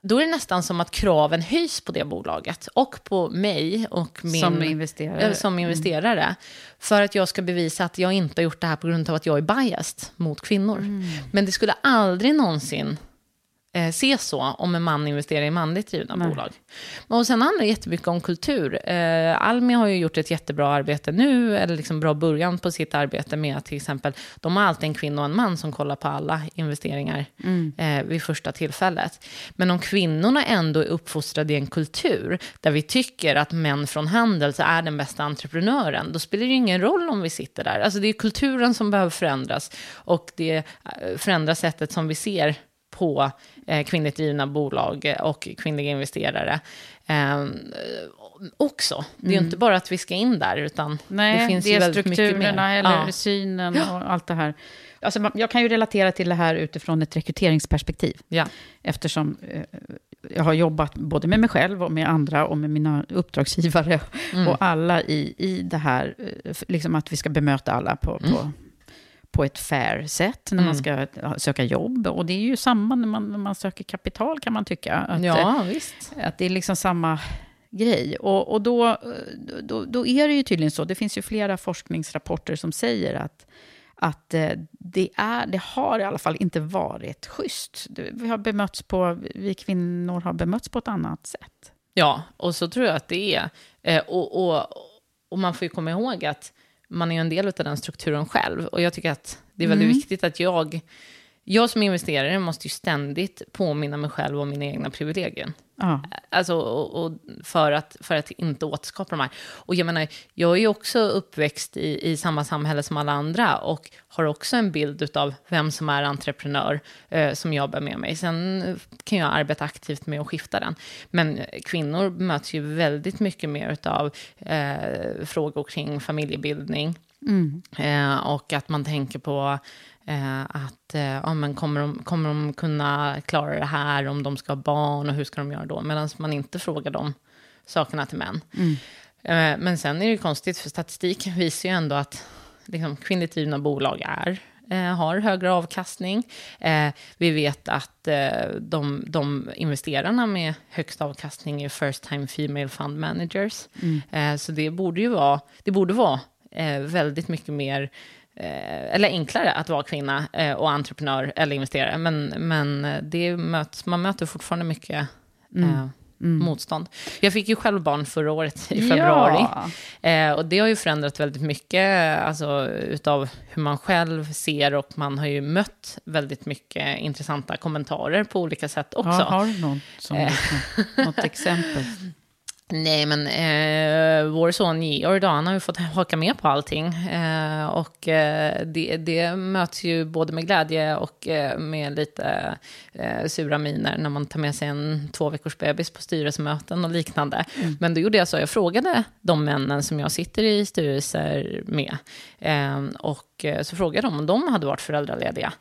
då är det nästan som att kraven höjs på det bolaget och på mig och min, Som investerare. eh, som investerare. För att jag ska bevisa att jag inte har gjort det här på grund av att jag är biased mot kvinnor. Mm. Men det skulle aldrig någonsin eh, ses så om en man investerar i manligt drivna bolag. Och sen handlar det jättemycket om kultur. Eh, Almi har ju gjort ett jättebra arbete nu, eller liksom bra början på sitt arbete med att till exempel, de har alltid en kvinna och en man som kollar på alla investeringar eh, vid första tillfället. Men om kvinnorna ändå är uppfostrade i en kultur där vi tycker att män från Handels är den bästa entreprenören, då spelar det ingen roll om vi sitter där. Alltså det är kulturen som behöver förändras och det eh, förändrar sättet som vi ser på eh, kvinnligt drivna bolag och kvinnliga investerare. Eh, också. Det är ju inte bara att vi ska in där, utan Nej, det finns det ju väldigt mycket mer. strukturerna eller Ja. synen och allt det här. Alltså, jag kan ju relatera till det här utifrån ett rekryteringsperspektiv. Ja. Eftersom eh, jag har jobbat både med mig själv och med andra och med mina uppdragsgivare. Mm. Och alla i, i det här, eh, liksom att vi ska bemöta alla på, på, på ett fair sätt när man Mm. ska ha- söka jobb. Och det är ju samma när man, när man söker kapital kan man tycka. Att, eh, ja, visst. att det är liksom samma grej. Och, och då, eh, då, då är det ju tydligen så, det finns ju flera forskningsrapporter som säger att, att eh, det, är, det har i alla fall inte varit schysst. Vi, har bemötts på, vi kvinnor har bemötts på ett annat sätt. Ja, och så tror jag att det är. Eh, och, och, och man får ju komma ihåg att man är ju en del av den strukturen själv. Och jag tycker att det är väldigt viktigt att jag, jag som investerare måste ju ständigt påminna mig själv om mina egna privilegier. Ja. Alltså, och, och för, att, för att inte återskapa de här. Och jag menar, jag är ju också uppväxt i, i samma samhälle som alla andra och har också en bild av vem som är entreprenör eh, som jag bär med mig. Sen kan jag arbeta aktivt med att skifta den. Men kvinnor möts ju väldigt mycket mer av eh, frågor kring familjebildning. Eh, och att man tänker på eh, att eh, ja, men kommer, de, kommer de kunna klara det här om de ska ha barn och hur ska de göra då? Medan man inte frågar de sakerna till män. Eh, men sen är det konstigt, för statistik [LAUGHS] visar ju ändå att liksom, kvinnligt drivna bolag är eh, har högre avkastning. Eh, vi vet att eh, de, de investerarna med högst avkastning är first time female fund managers. Eh, så det borde ju vara, det borde vara väldigt mycket mer eh, eller enklare att vara kvinna eh, och entreprenör eller investerare. Men, men eh, det möts, man möter fortfarande mycket eh, motstånd. Jag fick ju själv barn förra året i februari. Ja. Och det har ju förändrat väldigt mycket alltså, utav hur man själv ser och man har ju mött väldigt mycket intressanta kommentarer på olika sätt också. Ja, har du något, som, något exempel? [LAUGHS] Nej, men eh, vår son han har ju fått haka med på allting. Eh, och eh, det, det möts ju både med glädje och eh, med lite eh, sura miner när man tar med sig en två veckors bebis på styrelsemöten och liknande. Men då gjorde jag så, jag frågade de männen som jag sitter i styrelser med. Eh, och så frågade dem om de hade varit föräldralediga.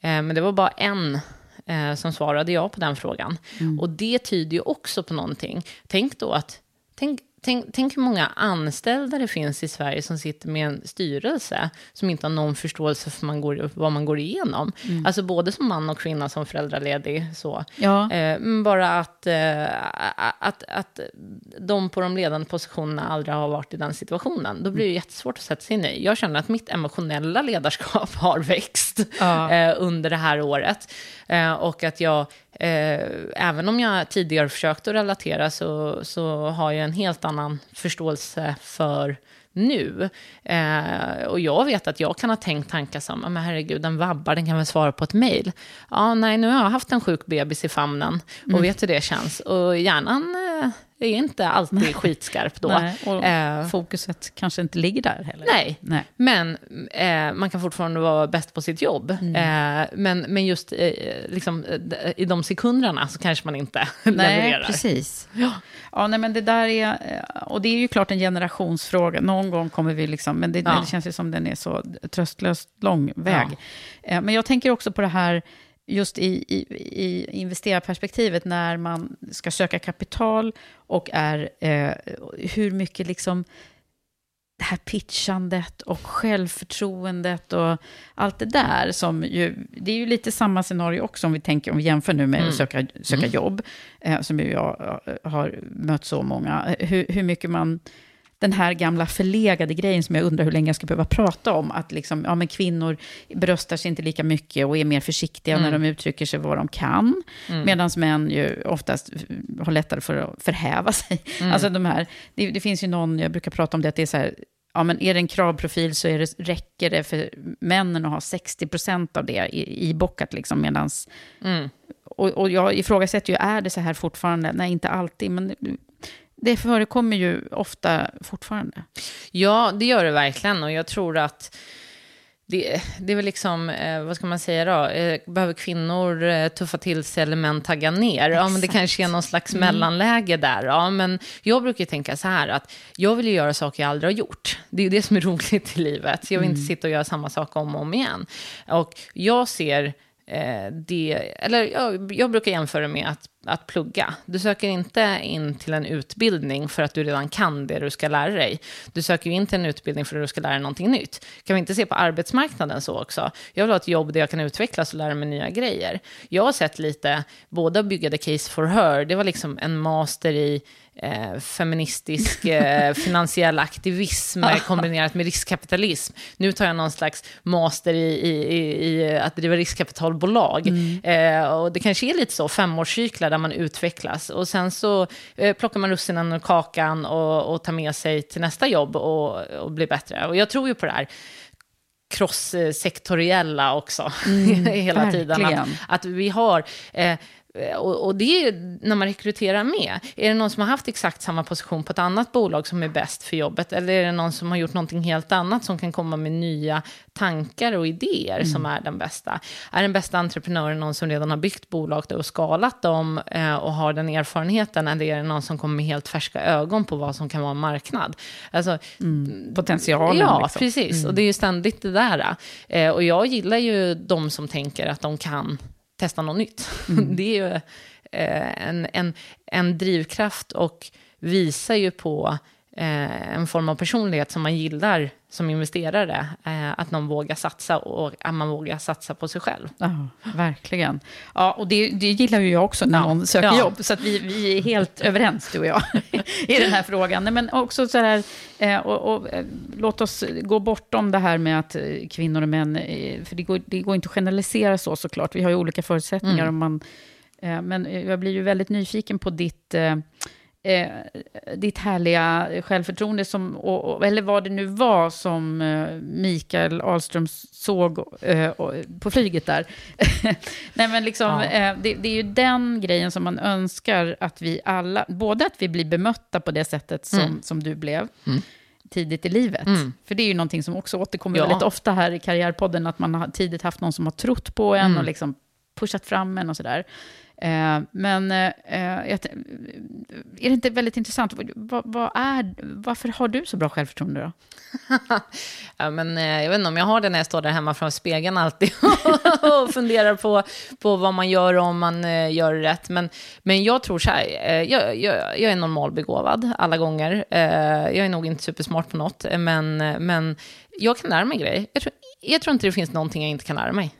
Men det var bara en eh, som svarade ja på den frågan. Och det tyder ju också på någonting. Tänk då att, tänk, tänk, tänk hur många anställda det finns i Sverige som sitter med en styrelse som inte har någon förståelse för man går, vad man går igenom. Alltså både som man och kvinna som föräldraledig. Så. Ja. Eh, bara att, eh, att, att de på de ledande positionerna aldrig har varit i den situationen. Då blir det jättesvårt att sätta sig in i. Jag känner att mitt emotionella ledarskap [LAUGHS] har växt Ja. eh, under det här året. Eh, och att jag, eh, även om jag tidigare försökt att relatera, så, så har jag en helt annan förståelse för nu. Eh, och jag vet att jag kan ha tänkt tankar som, "Ja, men herregud, en vabbar, den kan väl svara på ett mejl. Ja, nej, nu har jag haft en sjuk bebis i famnen och vet hur det känns. Och hjärnan eh, är inte alltid skitskarp då. Nej, och Eh, fokuset kanske inte ligger där heller. Nej, Nej. men eh, man kan fortfarande vara bäst på sitt jobb. Mm. Eh, men, men just eh, liksom, eh, i de sekunderna så kanske man inte [LAUGHS] Nej, levererar. precis. Ja. nej, men det där är, eh, och det är ju klart en generationsfråga. Någon gång kommer vi liksom, men det, Ja. det känns ju som den är så tröstlöst lång väg. Ja. Men jag tänker också på det här, just i, i, i investerarperspektivet, när man ska söka kapital och är, eh, hur mycket liksom det här pitchandet och självförtroendet och allt det där som ju, det är ju lite samma scenario också om vi tänker, om vi jämför nu med att söka, söka jobb, eh, som ju jag eh, har mött så många, hur, hur mycket man, den här gamla förlegade grejen som jag undrar hur länge jag ska behöva prata om, att liksom, ja, men kvinnor bröstar sig inte lika mycket och är mer försiktiga när de uttrycker sig vad de kan, medan män ju oftast har lättare för att förhäva sig. Alltså de här, det, det finns ju någon, jag brukar prata om det, att det är så här, ja, men är det en kravprofil så är det, räcker det för männen att ha 60% av det i, i bockat, liksom, medans... Och, och jag ifrågasätter ju, är det så här fortfarande? Nej, inte alltid, men det förekommer ju ofta fortfarande. Ja, det gör det verkligen. Och jag tror att det, det är väl liksom, eh, vad ska man säga då, eh, behöver kvinnor eh, tuffa till sig eller män tagga ner? Ja, men det kanske är någon slags mellanläge där. Ja, men jag brukar tänka så här att jag vill ju göra saker jag aldrig har gjort. Det är ju det som är [LAUGHS] roligt i livet. Jag vill inte sitta och göra samma sak om och om igen. Och jag ser Eh, det, eller jag, jag brukar jämföra med att, att plugga. Du söker inte in till en utbildning för att du redan kan det du ska lära dig. Du söker ju in till en utbildning för att du ska lära dig någonting nytt. Kan vi inte se på arbetsmarknaden så också? Jag vill ha ett jobb där jag kan utvecklas och lära mig nya grejer. Jag har sett lite, båda bygga The Case for Her, det var liksom en master i eh, feministisk eh, [LAUGHS] finansiell aktivism kombinerat med riskkapitalism. Nu tar jag någon slags master i, i, i, i att driva riskkapitalbolag. Eh, och det kanske är lite så, femårscyklar där man utvecklas. Och sen så eh, plockar man russinen ur kakan och, och tar med sig till nästa jobb och, och blir bättre. Och jag tror ju på det här cross-sektoriella också, [LAUGHS] hela tiden. verkligen. Att, att vi har... Eh, och, och det är när man rekryterar med. Är det någon som har haft exakt samma position på ett annat bolag som är bäst för jobbet? Eller är det någon som har gjort någonting helt annat som kan komma med nya tankar och idéer som är den bästa? Är den bästa entreprenören någon som redan har byggt bolag och skalat dem eh, och har den erfarenheten? Eller är det någon som kommer med helt färska ögon på vad som kan vara en marknad? Alltså, Potentialen. Ja, liksom. precis. Och det är ju ständigt det där. Eh, och jag gillar ju de som tänker att de kan testa något nytt. [LAUGHS] Det är ju eh, en, en, en drivkraft och visar ju på eh, en form av personlighet som man gillar som investerare. Eh, att någon vågar satsa och att man vågar satsa på sig själv. Ja, verkligen. Ja, och det, det gillar ju jag också när någon söker Ja. jobb. Så att vi, vi är helt [LAUGHS] överens, du och jag, i den här frågan. Men också så här, eh, och, och, eh, låt oss gå bortom det här med att eh, kvinnor och män, eh, för det går, det går inte att generalisera så såklart. Vi har ju olika förutsättningar. Mm. Om man, men jag blir ju väldigt nyfiken på ditt... Eh, ditt härliga självförtroende, som, och, och, eller vad det nu var som eh, Mikael Ahlström såg eh, på flyget där. [LAUGHS] Nej, men liksom, Ja. eh, det, det är ju den grejen som man önskar att vi alla, både att vi blir bemötta på det sättet som, Mm. som du blev, tidigt i livet. Mm. För det är ju någonting som också återkommer Ja. väldigt ofta här i Karriärpodden, att man har tidigt haft någon som har trott på en Mm. och liksom pushat fram en och sådär. Eh, men eh, är det inte väldigt intressant, vad, vad är, varför har du så bra självförtroende då? [LAUGHS] Ja, men, eh, jag vet inte om jag har det när jag står där hemma framför spegeln alltid [LAUGHS] och funderar på, på vad man gör och om man eh, gör rätt. Men, men jag tror så här, eh, jag, jag, jag är normalbegåvad alla gånger. Eh, jag är nog inte supersmart på något, eh, men, eh, men jag kan lära mig grejer. Jag tror, jag tror inte det finns någonting jag inte kan lära mig.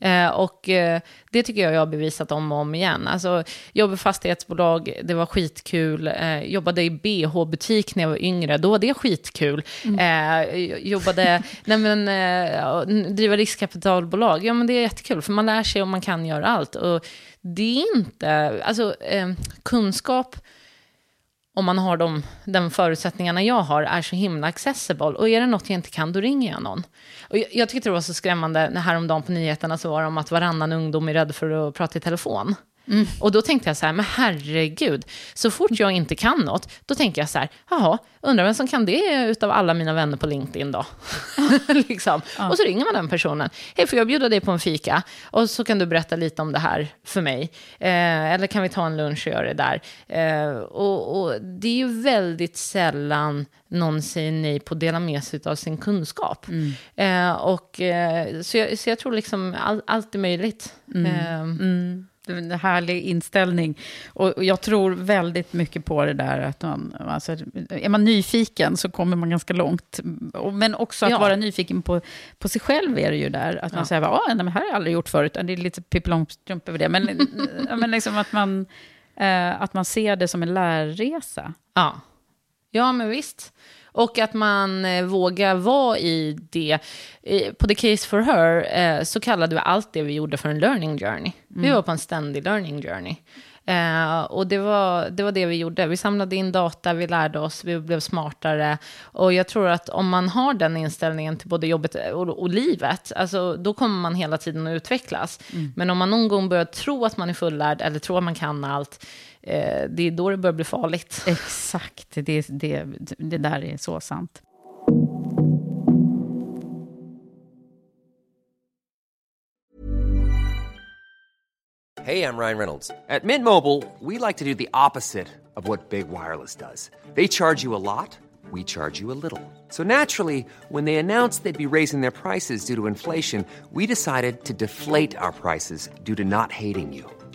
Eh, och eh, det tycker jag jag har bevisat om och om igen. Alltså, jobb i fastighetsbolag, det var skitkul. Eh, jobbade i BH-butik när jag var yngre, då var det skitkul. Eh, jobbade, [LAUGHS] nej men, driva riskkapitalbolag, ja men det är jättekul, för man lär sig och man kan göra allt. Och det är inte, alltså kunskap, om man har de, de förutsättningarna jag har, är så himla accessible. Och är det något jag inte kan, då ringer jag någon. Och jag, jag tyckte det var så skrämmande, när häromdagen på nyheterna så var det om att varannan ungdom är rädd för att prata i telefon. Och då tänkte jag så här, men herregud, så fort jag inte kan något, då tänker jag så här, jaha, undrar vem som kan det utav alla mina vänner på LinkedIn då? [LAUGHS] liksom. Och så ringer man den personen, hej, får jag bjuda dig på en fika? Och så kan du berätta lite om det här för mig. Eh, eller kan vi ta en lunch och göra det där? Eh, och, och det är ju väldigt sällan någon säger nej på att dela med sig av sin kunskap. Eh, och, eh, så, jag, så jag tror liksom all, allt är möjligt. Eh, Det är en härlig inställning. Och jag tror väldigt mycket på det där att man, alltså, är man nyfiken så kommer man ganska långt. Men också att Ja. vara nyfiken på, på sig själv är det ju där. Att man Ja. säger, ja, nej, men det här har jag aldrig gjort förut. Det är lite Pippi Långstrump över det. Men, [LAUGHS] men liksom att man, eh, att man ser det som en lärresa. Ja. ja, men visst. Och att man eh, vågar vara i det. På The Case for Her eh, så kallade vi allt det vi gjorde för en learning journey. Vi var på en ständig learning journey. Eh, och det var, det var det vi gjorde. Vi samlade in data, vi lärde oss, vi blev smartare. Och jag tror att om man har den inställningen till både jobbet och, och livet, alltså, då kommer man hela tiden att utvecklas. Men om man någon gång börjar tro att man är fullärd eller tror att man kan allt, eh, det är då det börjar bli farligt. Exakt, det, det, det där är så sant. Hey, I'm Ryan Reynolds. At Mint Mobile, we like to do the opposite of what Big Wireless does. They charge you a lot, we charge you a little. So naturally, when they announced they'd be raising their prices due to inflation, we decided to deflate our prices due to not hating you.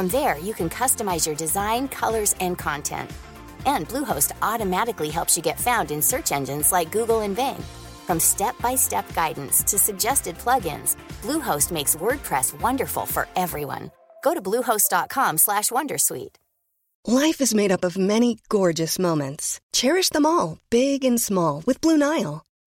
From there, you can customize your design, colors, and content. And Bluehost automatically helps you get found in search engines like Google and Bing. From step-by-step guidance to suggested plugins, Bluehost makes WordPress wonderful for everyone. Go to bluehost.com/wondersuite. Life is made up of many gorgeous moments. Cherish them all, big and small, with Blue Nile.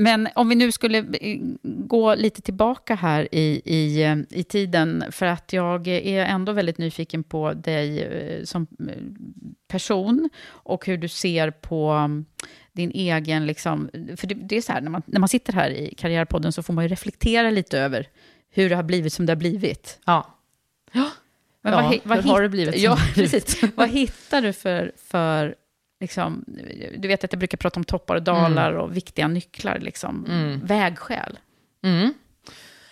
Men om vi nu skulle eh, gå lite tillbaka här i, i, eh, i tiden, för att jag är ändå väldigt nyfiken på dig eh, som person och hur du ser på mm, din egen, liksom, för det, det är så här, när man, när man sitter här i Karriärpodden så får man ju reflektera lite över hur det har blivit som det har blivit. Ja. Ja, Men ja hi- hur har hitt- det blivit Ja, har precis. vad hittar du för, för liksom, du vet att jag brukar prata om toppar och dalar och viktiga nycklar, liksom, Mm. vägskäl. Mm.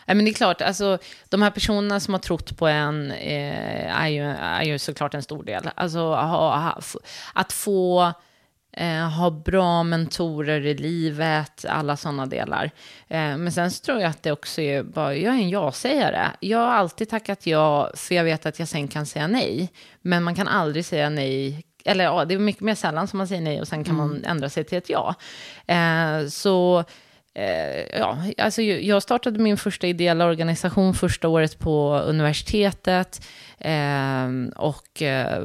Ja, men det är klart, alltså, de här personerna som har trott på en eh, är, ju, är ju såklart en stor del. Alltså, ha, ha, att få eh, ha bra mentorer i livet, alla sådana delar. Eh, men sen så tror jag att det också är bara, jag är en ja-sägare. Jag har alltid tackat ja, för jag vet att jag sen kan säga nej. Men man kan aldrig säga nej eller ja, det är mycket mer sällan som man säger nej och sen kan man ändra sig till ett ja. Eh, så Eh, ja, alltså jag startade min första ideella organisation första året på universitetet. Eh, och eh,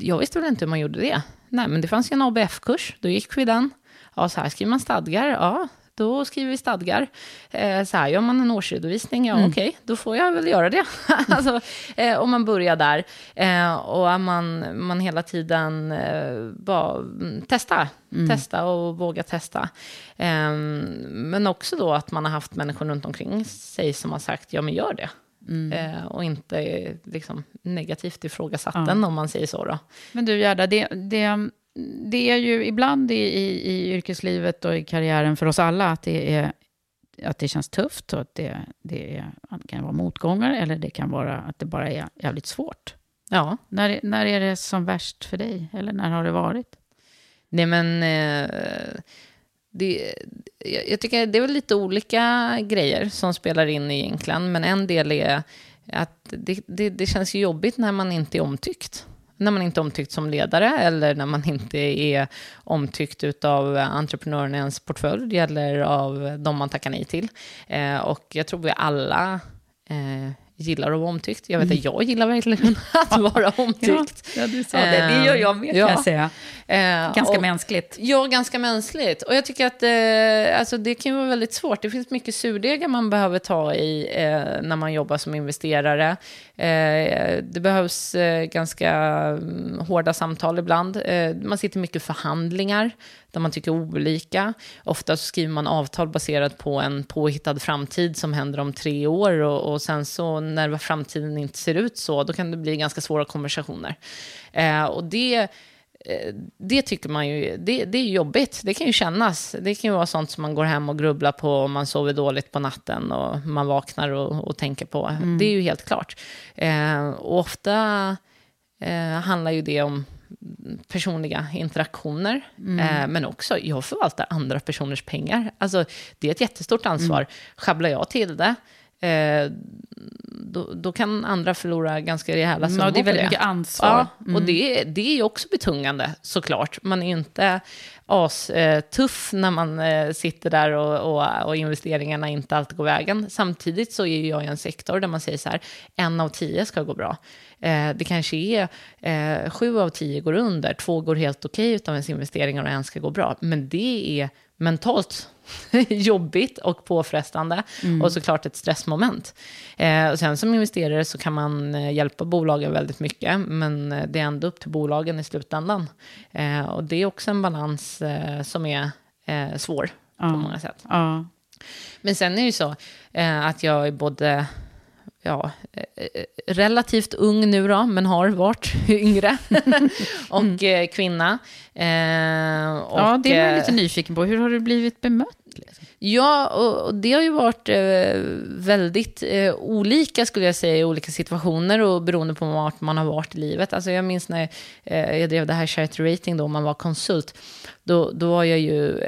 jag visste väl inte hur man gjorde det. Nej, men det fanns ju en ABF-kurs, då gick vi den. Ja, så här skriver man stadgar. Ja, då skriver vi stadgar. Eh, så här gör man en årsredovisning. Ja, okej, då får jag väl göra det. [LAUGHS] alltså, eh, om man börjar där. Eh, och man, man hela tiden eh, bara mm, testa. Testa och våga testa. Eh, men också då att man har haft människor runt omkring sig som har sagt, ja men gör det. Eh, och inte eh, liksom, negativt ifrågasatt den, om man säger så. Då. Men du Gerda, det, det, det är ju ibland i, i, i yrkeslivet och i karriären för oss alla att det, är, att det känns tufft och att det, det är, det kan vara motgångar eller det kan vara att det bara är jävligt svårt. Ja, När, när är det som värst för dig? Eller när har det varit? Nej, men eh, det, jag, tycker det är väl lite olika grejer som spelar in egentligen. Men en del är att det, det, det känns jobbigt när man inte är omtyckt. När man inte är omtyckt som ledare eller när man inte är omtyckt av entreprenören i ens portfölj eller av de man tackar nej till. Eh, och jag tror vi alla eh, gillar att vara omtyckt. Jag vet att jag gillar verkligen [LAUGHS] att vara omtyckt. Ja, du sa det. Det gör jag med, kan Ja. jag säga. Eh, Ganska och- mänskligt. Ja, ganska mänskligt. Och jag tycker att eh, alltså det kan vara väldigt svårt. Det finns mycket surdegar man behöver ta i eh, när man jobbar som investerare. Eh, det behövs eh, ganska mm, hårda samtal ibland. Eh, man sitter mycket i förhandlingar där man tycker olika. Ofta så skriver man avtal baserat på en påhittad framtid som händer om tre år och, och sen så när framtiden inte ser ut så, då kan det bli ganska svåra konversationer. Eh, och det eh, det tycker man ju, det, det är jobbigt. Det kan ju kännas. Det kan ju vara sånt som man går hem och grubblar på om man sover dåligt på natten och man vaknar och, och tänker på. Det är ju helt klart. Eh, och ofta eh, handlar ju det om personliga interaktioner. Eh, men också, jag förvaltar andra personers pengar. Alltså, det är ett jättestort ansvar. Sjabblar jag till det, eh, då, då kan andra förlora ganska rejäla summor Ja, det är väldigt mycket ansvar. Ja, och det, det är ju också betungande såklart. Man är inte astuff när man eh, sitter där och, och, och investeringarna inte alltid går vägen. Samtidigt så är jag i en sektor där man säger så här, en av tio ska gå bra. Eh, det kanske är eh, sju av tio går under, två går helt okej utav ens investeringar och en ska gå bra. Men det är mentalt [LAUGHS] jobbigt och påfrestande och såklart ett stressmoment. Eh, och sen som investerare så kan man eh, hjälpa bolagen väldigt mycket, men eh, det är ändå upp till bolagen i slutändan. Eh, och det är också en balans eh, som är eh, svår på många sätt. Ja. Men sen är det ju så att jag är både ja, eh, relativt ung nu då, men har varit [LAUGHS] yngre. [LAUGHS] och eh, kvinna. Eh, och, ja, det är man eh, lite nyfiken på. Hur har du blivit bemött? Ja, och det har ju varit väldigt olika skulle jag säga i olika situationer och beroende på vart man har varit i livet. Alltså jag minns när jag drev det här Charity Rating då, man var konsult. Då, då var jag ju,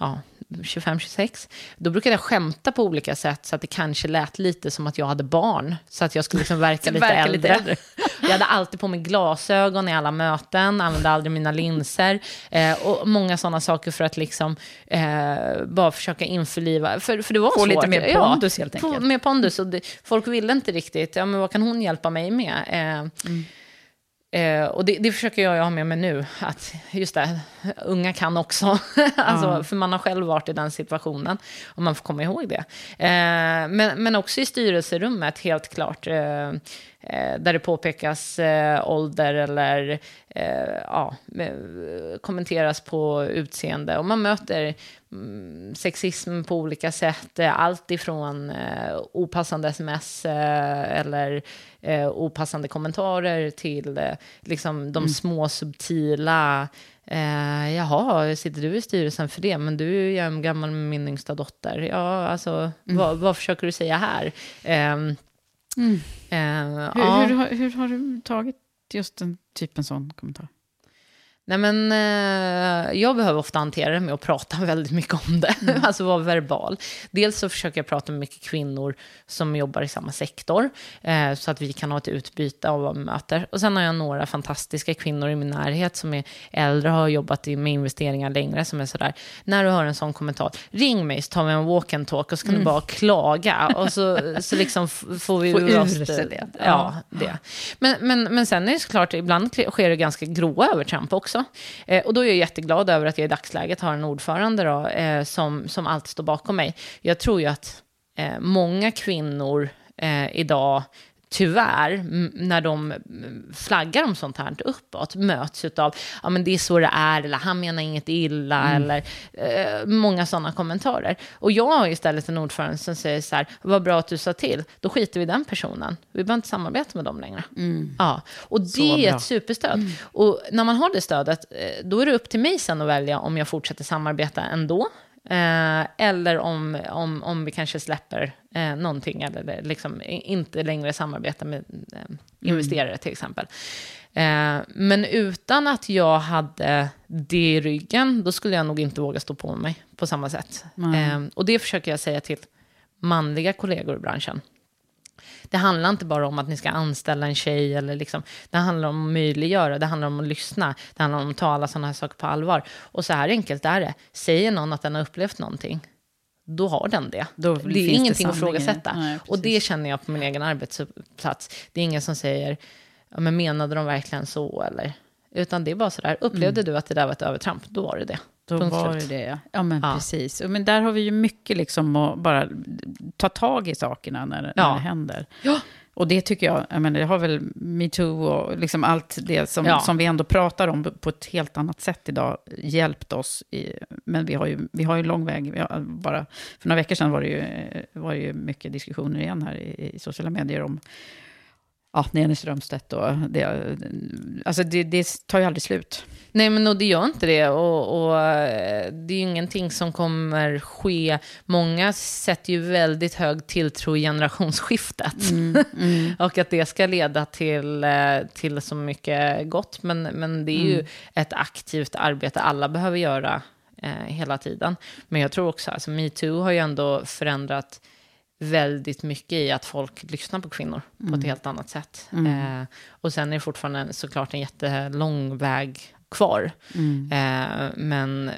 ja, 25-26. Då brukade jag skämta på olika sätt så att det kanske lät lite som att jag hade barn. Så att jag skulle liksom verka [LAUGHS] lite Verka äldre. lite äldre. [LAUGHS] Jag hade alltid på mig glasögon i alla möten, använde aldrig mina linser. Eh, och många sådana saker för att liksom eh, bara försöka införliva. För, för det var Få svårt. lite mer pondus, helt få enkelt. Mer pondus. Och det, folk ville inte riktigt, ja men vad kan hon hjälpa mig med? Eh, Mm. Eh, och det, det försöker jag ha med mig nu, att just det, unga kan också. [LAUGHS] alltså, För man har själv varit i den situationen och man får komma ihåg det. Eh, men, men också i styrelserummet, helt klart. Eh, där det påpekas eh, ålder eller eh, ja, eh, kommenteras på utseende. Och man möter mm, sexism på olika sätt. Eh, Allt ifrån eh, opassande sms eh, eller eh, opassande kommentarer till eh, liksom de små subtila Eh, jaha, sitter du i styrelsen för det? Men du är ju en gammal med min yngsta dotter. Ja, alltså, vad, vad försöker du säga här? Ehm, eh, Hur, ja. hur, har- hur har du tagit just en typ en sån kommentar? Nej, men eh, jag behöver ofta hantera det med att prata [LAUGHS] väldigt mycket om det, [LAUGHS] alltså vara verbal. Dels så försöker jag prata med mycket kvinnor som jobbar i samma sektor, eh, så att vi kan ha ett utbyte av vad vi möter. Och sen har jag några fantastiska kvinnor i min närhet som är äldre och har jobbat med investeringar längre, som är sådär, när du hör en sån kommentar, ring mig så tar vi en walk and talk och så kan du bara klaga. Och så, [LAUGHS] så liksom får vi Få ur oss det. Ja, det. Men, men, men sen är det såklart, ibland sker det ganska gråa övertramp också. Eh, och då är jag jätteglad över att jag i dagsläget har en ordförande då, eh, som, som alltid står bakom mig. Jag tror ju att eh, många kvinnor eh, idag tyvärr, när de mm, flaggar om sånt här uppåt, möts av ja men det är så det är, eller han menar inget illa, eller eh, många sådana kommentarer. Och jag har istället en ordförande som säger så här, vad bra att du sa till, då skiter vi i den personen. Vi behöver inte samarbeta med dem längre. Ja. Och det är bra. ett superstöd. Och när man har det stödet, eh, då är det upp till mig sen att välja om jag fortsätter samarbeta ändå. Eh, eller om, om, om vi kanske släpper eh, någonting, eller liksom inte längre samarbetar med eh, investerare till exempel. Eh, men utan att jag hade det i ryggen, då skulle jag nog inte våga stå på mig på samma sätt. Eh, och det försöker jag säga till manliga kollegor i branschen. Det handlar inte bara om att ni ska anställa en tjej, eller liksom, det handlar om att möjliggöra, det handlar om att lyssna, det handlar om att ta alla sådana här saker på allvar. Och så här enkelt är det. Säger någon att den har upplevt någonting, då har den det. Då det är det ingenting att det. ifrågasätta. Nej, och det känner jag på min egen arbetsplats. Det är ingen som säger, ja, men menade de verkligen så? Eller? Utan det bara sådär, upplevde du att det där var ett övertramp, då var det det. Då Punkt var slut. det det, ja. ja. men Ja. precis. Men där har vi ju mycket liksom att bara ta tag i sakerna när, när Ja. det händer. Ja. Och det tycker jag, jag menar, det har väl metoo och liksom allt det som, Ja. som vi ändå pratar om på ett helt annat sätt idag hjälpt oss. I, men vi har ju, vi har ju lång väg. Bara, för några veckor sedan var det ju, var det ju mycket diskussioner igen här i, i sociala medier om ja, Nenny Strömstedt och det, alltså det, det tar ju aldrig slut. Nej, men och det gör inte det. Och, och det är ju ingenting som kommer ske. Många sätter ju väldigt hög tilltro i generationsskiftet. [LAUGHS] och att det ska leda till, eh, till så mycket gott. Men, men det är ju ett aktivt arbete alla behöver göra eh, hela tiden. Men jag tror också, alltså metoo har ju ändå förändrat väldigt mycket i att folk lyssnar på kvinnor på ett helt annat sätt. Eh, och sen är det fortfarande såklart en jättelång väg kvar. Eh, men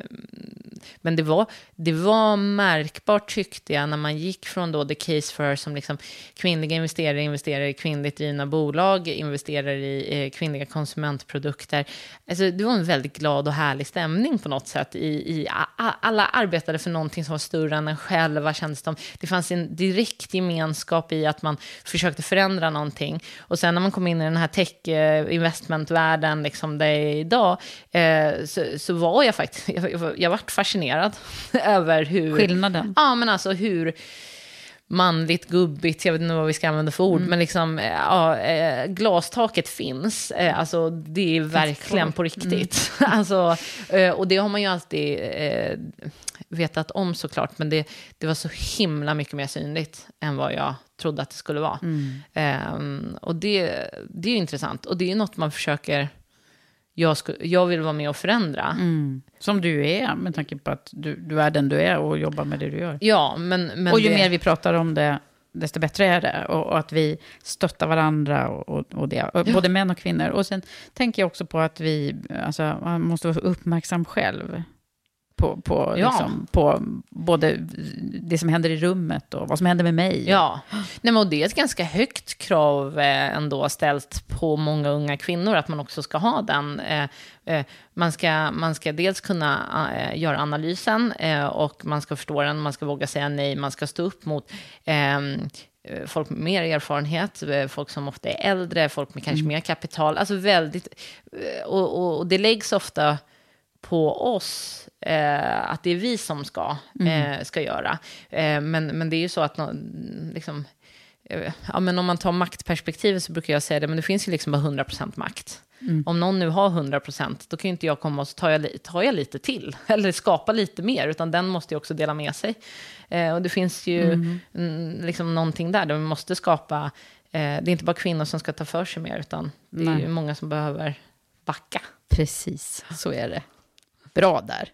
men det, var, det var märkbart tyckte jag när man gick från då the case for som liksom kvinnliga investerare investerar i kvinnligt drivna bolag, investerar i eh, kvinnliga konsumentprodukter. Alltså, det var en väldigt glad och härlig stämning på något sätt. I, i, a- alla arbetade för någonting som var större än en själva kändes det som. Det fanns en direkt gemenskap i att man försökte förändra någonting. Och sen när man kom in i den här tech-investmentvärlden, liksom det är idag, eh, så, så var jag faktiskt, [LAUGHS] jag, jag, jag vart fascinerad [LAUGHS] över hur... Skillnaden. Ja, men alltså hur manligt, gubbigt, jag vet inte vad vi ska använda för ord, men liksom, eh, ja, eh, glastaket finns. Alltså, det är verkligen på riktigt. [LAUGHS] alltså, eh, och det har man ju alltid eh, vetat om såklart, men det, det var så himla mycket mer synligt än vad jag trodde att det skulle vara. Ehm, och det, det är ju intressant, och det är ju något man försöker... Jag, sku, jag vill vara med och förändra. Som du är, med tanke på att du, du är den du är och jobbar med det du gör. Ja, men... men och ju det, mer vi pratar om det, desto bättre är det. Och, och att vi stöttar varandra och, och, och det. Och Både män och kvinnor. Och sen tänker jag också på att vi, alltså, man måste vara uppmärksam själv. På, på, Ja. liksom, på både det som händer i rummet och vad som händer med mig. Ja, Nej, men och det är ett ganska högt krav eh, ändå ställt på många unga kvinnor att man också ska ha den. Eh, eh, man, ska, man ska dels kunna göra analysen och man ska förstå den, man ska våga säga nej, man ska stå upp mot ehm, eh, folk med mer erfarenhet, folk som ofta är äldre, folk med kanske mer kapital. Alltså väldigt, och, och, och det läggs ofta på oss eh, att det är vi som ska, eh, ska göra. Eh, men, men det är ju så att liksom, eh, ja, men om man tar maktperspektivet så brukar jag säga det, men det finns ju liksom bara 100% makt. Om någon nu har 100%, då kan ju inte jag komma och så tar jag, tar jag lite till, [LAUGHS] eller skapa lite mer, utan den måste ju också dela med sig. Eh, och det finns ju mm, liksom någonting där, där vi måste skapa, eh, det är inte bara kvinnor som ska ta för sig mer, utan det är Nej. ju många som behöver backa. Precis, så är det. Bra där.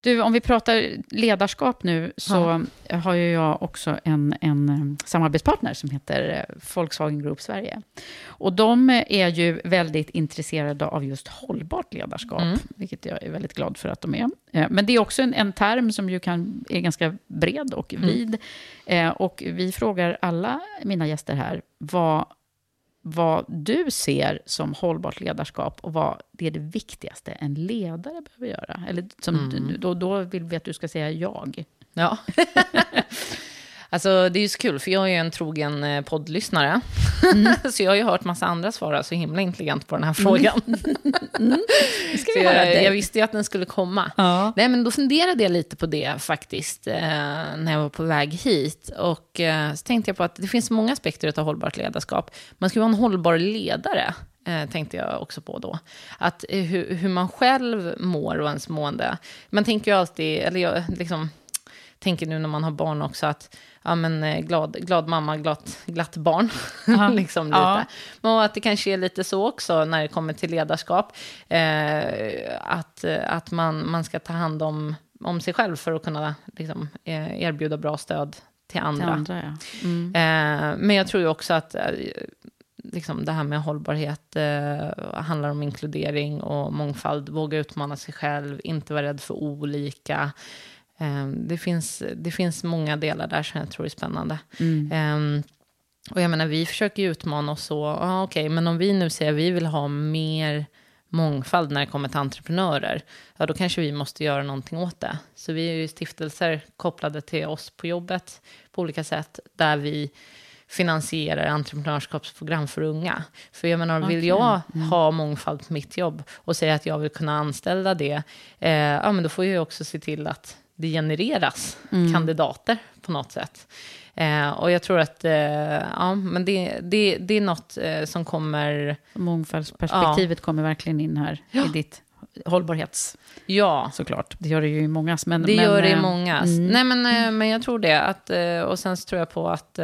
Du, om vi pratar ledarskap nu, så har ju jag också en, en eh, samarbetspartner som heter eh, Volkswagen Group Sverige. Och de är ju väldigt intresserade av just hållbart ledarskap, vilket jag är väldigt glad för att de är. Eh, Men det är också en, en term som ju kan, är ganska bred och vid. Eh, Och vi frågar alla mina gäster här, vad vad du ser som hållbart ledarskap och vad det är det viktigaste en ledare behöver göra. Eller som, du- då, då vill vi att du ska säga jag. Ja. [LAUGHS] Alltså det är ju så kul, för jag är ju en trogen eh, poddlyssnare. [LAUGHS] så jag har ju hört massa andra svara så himla intelligent på den här frågan. [LAUGHS] Ska [LAUGHS] så vi höra jag, jag visste ju att den skulle komma. Ja. Nej, men då funderade jag lite på det faktiskt, eh, när jag var på väg hit. Och eh, så tänkte jag på att det finns många aspekter av hållbart ledarskap. Man ska vara en hållbar ledare, eh, tänkte jag också på då. Att eh, hur, hur man själv mår och ens mående. Man tänker ju alltid, eller jag liksom, tänker nu när man har barn också att ja, men, eh, glad, glad mamma, glatt, glatt barn. [LAUGHS] liksom lite. Ja. Men att det kanske är lite så också när det kommer till ledarskap. Eh, att att man, man ska ta hand om, om sig själv för att kunna liksom, eh, erbjuda bra stöd till andra. Till andra, ja. Mm. Eh, men jag tror ju också att eh, liksom det här med hållbarhet eh, handlar om inkludering och mångfald. Våga utmana sig själv, inte vara rädd för olika. Eh, det, finns, det finns många delar där som jag tror är spännande. Eh, och jag menar, vi försöker ju utmana oss så, ah, okej, men om vi nu säger att vi vill ha mer mångfald när det kommer till entreprenörer, ja då kanske vi måste göra någonting åt det. Så vi är ju stiftelser kopplade till oss på jobbet på olika sätt, där vi finansierar entreprenörskapsprogram för unga. För jag menar, vill jag ha mångfald på mitt jobb och säga att jag vill kunna anställa det, eh, ja men då får jag ju också se till att det genereras kandidater på något sätt. Eh, och jag tror att eh, ja, men det, det, det är något eh, som kommer... Mångfaldsperspektivet kommer verkligen in här i ditt hållbarhets... Ja, Såklart, det gör det ju i mångas. Men, det men, gör det i eh, många. mm. Nej, men, eh, men jag tror det. Att, eh, och sen så tror jag på att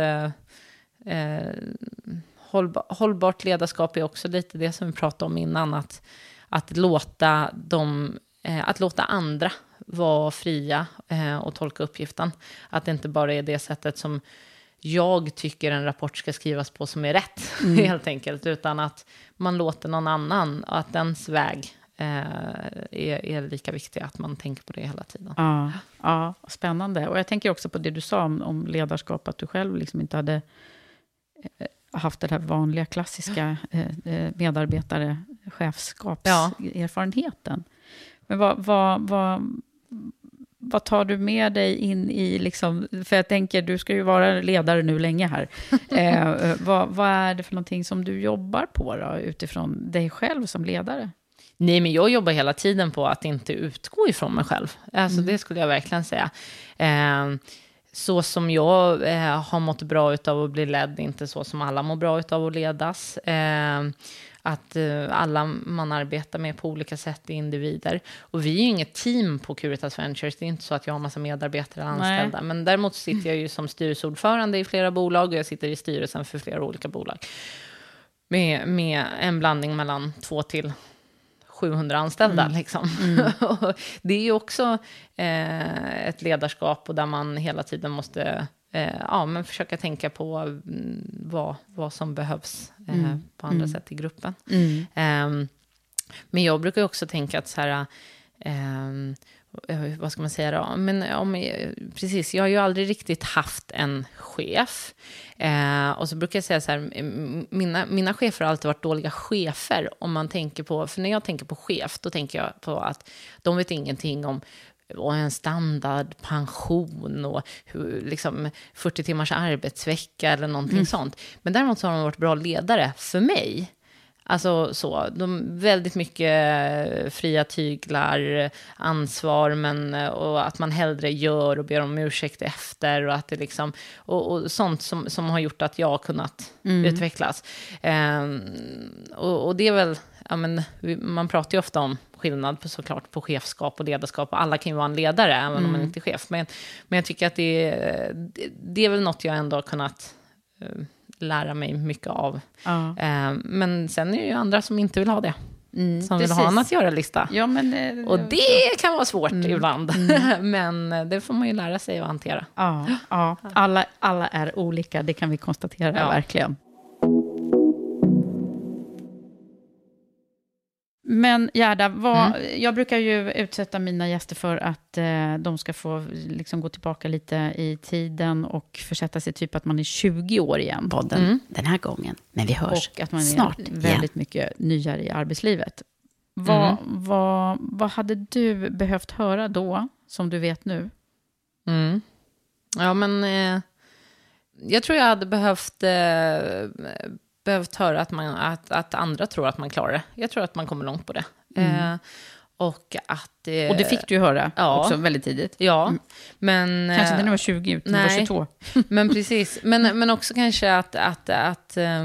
hållba, hållbart ledarskap är också lite det som vi pratade om innan. Att, att, låta, dem, att låta andra vara fria eh, och tolka uppgiften. Att det inte bara är det sättet som jag tycker en rapport ska skrivas på som är rätt, [LAUGHS] helt enkelt. Utan att man låter någon annan, och att dens väg eh, är, är lika viktig, att man tänker på det hela tiden. Ja, ja, spännande. Och jag tänker också på det du sa om, om ledarskap, att du själv liksom inte hade eh, haft den här vanliga klassiska eh, eh, medarbetare, chefskapserfarenheten. Men vad, vad, vad, vad tar du med dig in i, liksom, för jag tänker, du ska ju vara ledare nu länge här. [LAUGHS] Eh, vad, vad är det för någonting som du jobbar på då, utifrån dig själv som ledare? Nej, men jag jobbar hela tiden på att inte utgå ifrån mig själv. Alltså, Det skulle jag verkligen säga. Eh, så som jag eh, har mått bra av att bli ledd, inte så som alla mår bra av att ledas. Eh, att eh, alla man arbetar med på olika sätt är individer. Och vi är ju inget team på Curitas Ventures. Det är inte så att jag har massa medarbetare eller Nej. anställda. Men däremot sitter jag ju som styrelseordförande i flera bolag och jag sitter i styrelsen för flera olika bolag. Med, med en blandning mellan två till 700 anställda. Liksom. [LAUGHS] Och det är ju också eh, ett ledarskap och där man hela tiden måste ja, men försöka tänka på mm, vad, vad som behövs eh, på andra sätt i gruppen. Ehm, men jag brukar också tänka att så här, ehm, eh, vad ska man säga då? Men om, eh, precis, jag har ju aldrig riktigt haft en chef. Eh, och så brukar jag säga så här, mina, mina chefer har alltid varit dåliga chefer. Om man tänker på, för när jag tänker på chef, då tänker jag på att de vet ingenting om och en standardpension och hur, liksom 40 timmars arbetsvecka eller någonting Mm. sånt. Men däremot så har de varit bra ledare för mig. Alltså så, de väldigt mycket fria tyglar, ansvar, men och att man hellre gör och ber om ursäkt efter och att det liksom, och, och sånt som, som har gjort att jag har kunnat utvecklas. Ehm, och, och det är väl, ja men, man pratar ju ofta om skillnad på, såklart på chefskap och ledarskap, och alla kan ju vara en ledare även om man inte är chef. Men, men jag tycker att det, är- det, det är väl något jag ändå har kunnat eh, lära mig mycket av. Ja. Eh, men sen är det ju andra som inte vill ha det. Mm, Som vill ha precis. en att göra-lista. Ja, men... eh, Och det kan vara svårt ibland. [LAUGHS] men eh, det får man ju lära sig att hantera. Ja, ja. Alla, alla är olika, det kan vi konstatera Ja. verkligen. Men Gerda, vad, Mm. jag brukar ju utsätta mina gäster för att eh, de ska få liksom, gå tillbaka lite i tiden och försätta sig typ att man är 20 år igen. Podden Mm. den här gången. Men vi hörs Och att man är snart väldigt mycket nyare i arbetslivet. Vad, Mm. vad, vad hade du behövt höra då, som du vet nu? Mm. Ja, men eh, jag tror jag hade behövt, eh, behövt höra att, man, att, att andra tror att man klarar det. Jag tror att man kommer långt på det. Eh, och att... Eh, Och det fick du ju höra ja. också väldigt tidigt. Ja, men... Kanske inte eh, när du var 20, utan när du var nej. 22. [LAUGHS] Men precis, men, men också kanske att, att, att eh,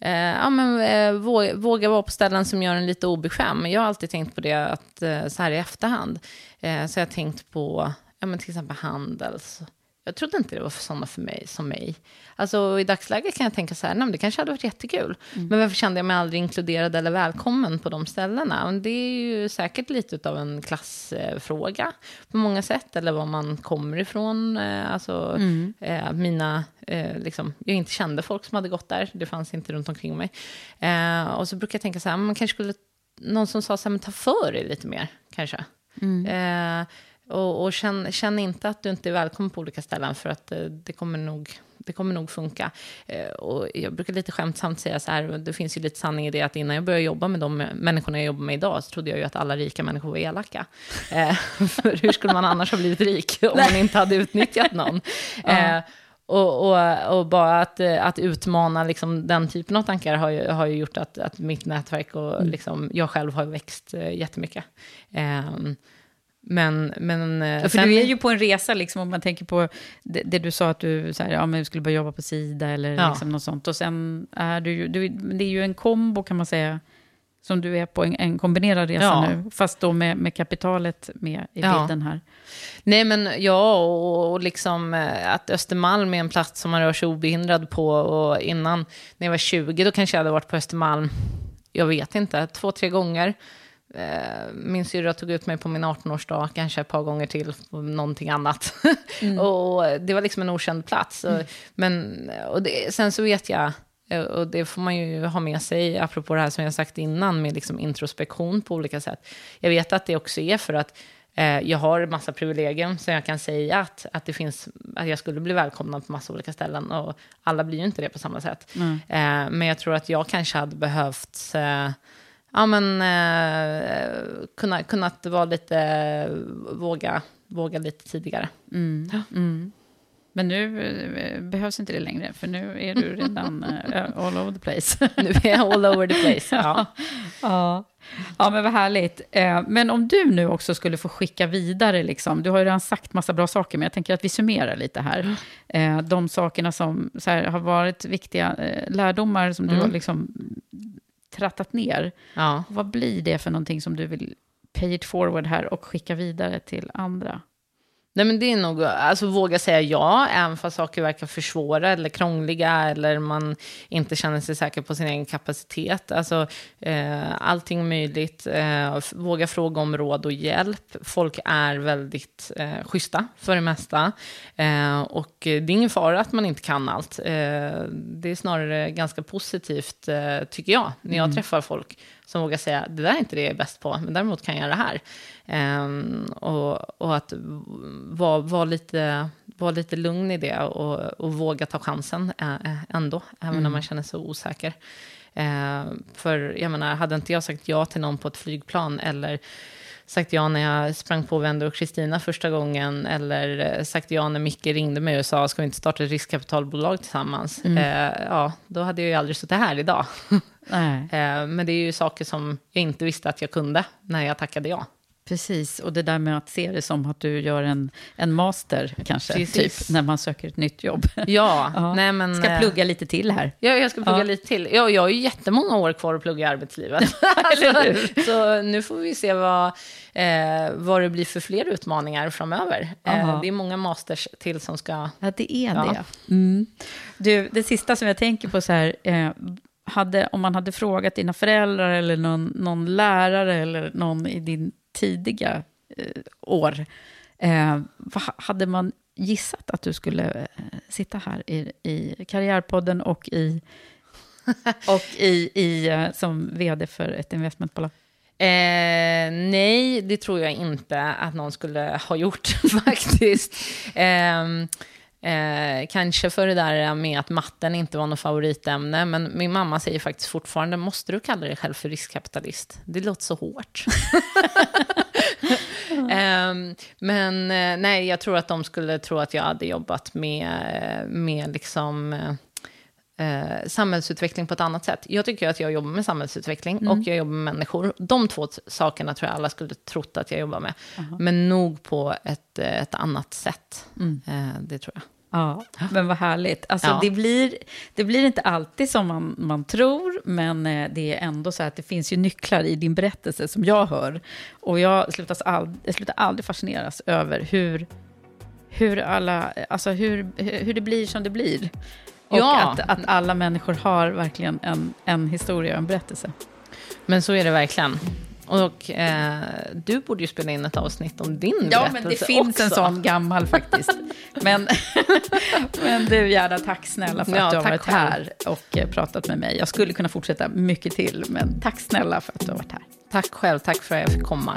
eh, ja, men, eh, våga, våga vara på ställen som gör en lite obekväm. Jag har alltid tänkt på det att, eh, så här i efterhand. Eh, så jag har tänkt på ja, men till exempel Handels. Jag trodde inte det var för sådana för mig, som mig. Alltså, I dagsläget kan jag tänka så här, nej, det kanske hade varit jättekul. Men varför kände jag mig aldrig inkluderad eller välkommen på de ställena? Och det är ju säkert lite av en klassfråga på många sätt. Eller var man kommer ifrån. Eh, alltså, eh, mina, eh, liksom, jag inte kände folk som hade gått där. Det fanns inte runt omkring mig. Eh, och så brukar jag tänka så här, man kanske skulle, någon som sa så här, men ta för dig lite mer, kanske. Eh, och och känn, känn inte att du inte är välkommen på olika ställen, för att eh, det kommer nog, det kommer nog funka. Eh, och jag brukar lite skämtsamt säga så här, det finns ju lite sanning i det, att innan jag började jobba med de människorna jag jobbar med idag, så trodde jag ju att alla rika människor var elaka. Eh, [LAUGHS] för hur skulle man annars ha blivit rik om man inte hade utnyttjat någon? [LAUGHS] Eh, och, och, och bara att, att utmana liksom, den typen av tankar har ju, har ju gjort att, att mitt nätverk och liksom, jag själv har växt jättemycket. Ehm, men, men eh, Ja, för du är ju på en resa, liksom, om man tänker på det, det du sa att du så här, ja, men du skulle börja jobba på Sida eller Ja. liksom något sånt. Och sen är du du, det är ju en kombo kan man säga, som du är på en, en kombinerad resa Ja. nu. Fast då med, med kapitalet med i Ja. bilden här. Nej, men ja, och, och liksom eh, att Östermalm är en plats som man rör sig obehindrad på. Och innan, när jag var 20, då kanske jag hade varit på Östermalm, jag vet inte, två, tre gånger. Eh, Min syrra tog ut mig på min 18-årsdag, kanske ett par gånger till, på någonting annat. [LAUGHS] och det var liksom en okänd plats. Och, men, och det, sen så vet jag, eh, och det får man ju ha med sig, apropå det här som jag sagt innan, med liksom introspektion på olika sätt. Jag vet att det också är för att eh, jag har en massa privilegium, så jag kan säga att, att, det finns, att jag skulle bli välkomnad på massa olika ställen. Och alla blir ju inte det på samma sätt. Eh, men jag tror att jag kanske hade behövt eh, ja, men, eh, kunna, kunnat vara lite, våga, våga lite tidigare. Men nu eh, behövs inte det längre, för nu är du redan eh, all over the place. [LAUGHS] Nu är jag all over the place. [LAUGHS] Ja. Ja. ja, men vad härligt. Eh, Men om du nu också skulle få skicka vidare, liksom, du har ju redan sagt massa bra saker, men jag tänker att vi summerar lite här. Eh, De sakerna som här, har varit viktiga lärdomar som du har liksom trattat ner. Ja. Vad blir det för någonting som du vill pay it forward här och skicka vidare till andra? Nej, men det är nog alltså våga säga ja, även fast saker verkar för svåra eller krångliga eller man inte känner sig säker på sin egen kapacitet. Alltså, eh, allting möjligt. Eh, våga fråga om råd och hjälp. Folk är väldigt eh, schyssta för det mesta. Eh, och det är ingen fara att man inte kan allt. Eh, det är snarare ganska positivt, eh, tycker jag, när jag träffar folk som vågar säga det där är inte det jag är bäst på, men däremot kan jag det här. Ehm, och, och att vara var lite, var lite lugn i det och, och våga ta chansen ändå, även när man känner sig osäker. Ehm, för jag menar, hade inte jag sagt ja till någon på ett flygplan eller sagt ja när jag sprang på Wendo och Kristina första gången, eller eh, sagt ja när Micke ringde mig och sa, ska vi inte starta ett riskkapitalbolag tillsammans? Mm. Eh, ja, då hade jag ju aldrig suttit här idag. [LAUGHS] Nej. eh, men det är ju saker som jag inte visste att jag kunde när jag tackade ja. Precis, och det där med att se det som att du gör en, en master kanske, Precis. typ, när man söker ett nytt jobb. Ja, [LAUGHS] nej men... Ska eh, plugga lite till här. Ja, jag ska plugga Ja. lite till. Ja, jag har ju jättemånga år kvar att plugga i arbetslivet. [LAUGHS] [LAUGHS] Så, så nu får vi se vad, eh, vad det blir för fler utmaningar framöver. Eh, det är många masters till som ska... Ja, det är Ja. det. Mm. Du, det sista som jag tänker på så här, eh, hade, om man hade frågat dina föräldrar eller någon, någon lärare eller någon i din tidiga eh, år, eh, hade man gissat att du skulle eh, sitta här i, i Karriärpodden och i, [LAUGHS] och i, i, eh, som vd för ett investmentbolag? Eh, nej, det tror jag inte att någon skulle ha gjort [LAUGHS] faktiskt. Ehm, Eh, kanske för det där med att matten inte var något favoritämne, men min mamma säger faktiskt fortfarande, måste du kalla dig själv för riskkapitalist? Det låter så hårt. [LAUGHS] [LAUGHS] Ehm, men eh, nej, jag tror att de skulle tro att jag hade jobbat med, med liksom, eh, samhällsutveckling på ett annat sätt. Jag tycker att jag jobbar med samhällsutveckling Mm. och jag jobbar med människor. De två sakerna tror jag alla skulle trott att jag jobbar med. Men nog på ett, eh, ett annat sätt. Eh, det tror jag. Ja, men vad härligt. Alltså, Ja. det, blir, det blir inte alltid som man, man tror, men eh, det är ändå så att det finns ju nycklar i din berättelse som jag hör. Och jag slutar, ald, jag slutar aldrig fascineras över hur, hur, alla, alltså hur, hur det blir som det blir. Och Ja. att, att alla människor har verkligen en, en historia och en berättelse. Men så är det verkligen. Och eh, du borde ju spela in ett avsnitt om din Ja, berättelse men det finns en också. sån gammal faktiskt. Men, [LAUGHS] men du Gerda, tack snälla för Ja, att du har varit själv. här och eh, pratat med mig. Jag skulle kunna fortsätta mycket till, men tack snälla för att du har varit här. Tack själv, tack för att jag fick komma.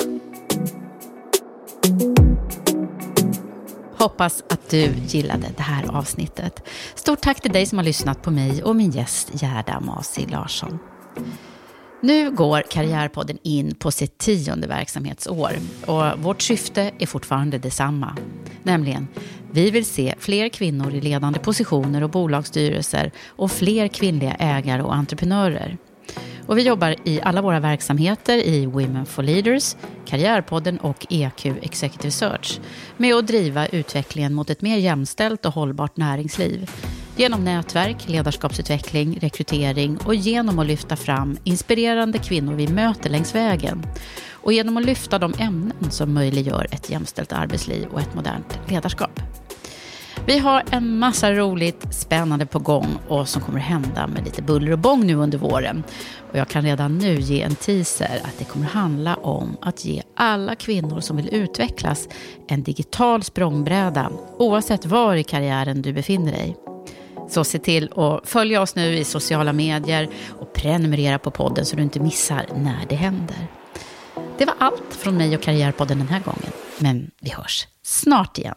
Hoppas att du gillade det här avsnittet. Stort tack till dig som har lyssnat på mig och min gäst Gerda Masi Larsson. Nu går Karriärpodden in på sitt tionde verksamhetsår och vårt syfte är fortfarande detsamma. Nämligen, vi vill se fler kvinnor i ledande positioner och bolagsstyrelser och fler kvinnliga ägare och entreprenörer. Och vi jobbar i alla våra verksamheter i Women for Leaders, Karriärpodden och EQ Executive Search med att driva utvecklingen mot ett mer jämställt och hållbart näringsliv. Genom nätverk, ledarskapsutveckling, rekrytering och genom att lyfta fram inspirerande kvinnor vi möter längs vägen. Och genom att lyfta de ämnen som möjliggör ett jämställt arbetsliv och ett modernt ledarskap. Vi har en massa roligt spännande på gång och som kommer hända med lite buller och bång nu under våren. Och jag kan redan nu ge en teaser att det kommer handla om att ge alla kvinnor som vill utvecklas en digital språngbräda oavsett var i karriären du befinner dig. Så se till att följa oss nu i sociala medier och prenumerera på podden så du inte missar när det händer. Det var allt från mig och Karriärpodden den här gången. Men vi hörs snart igen.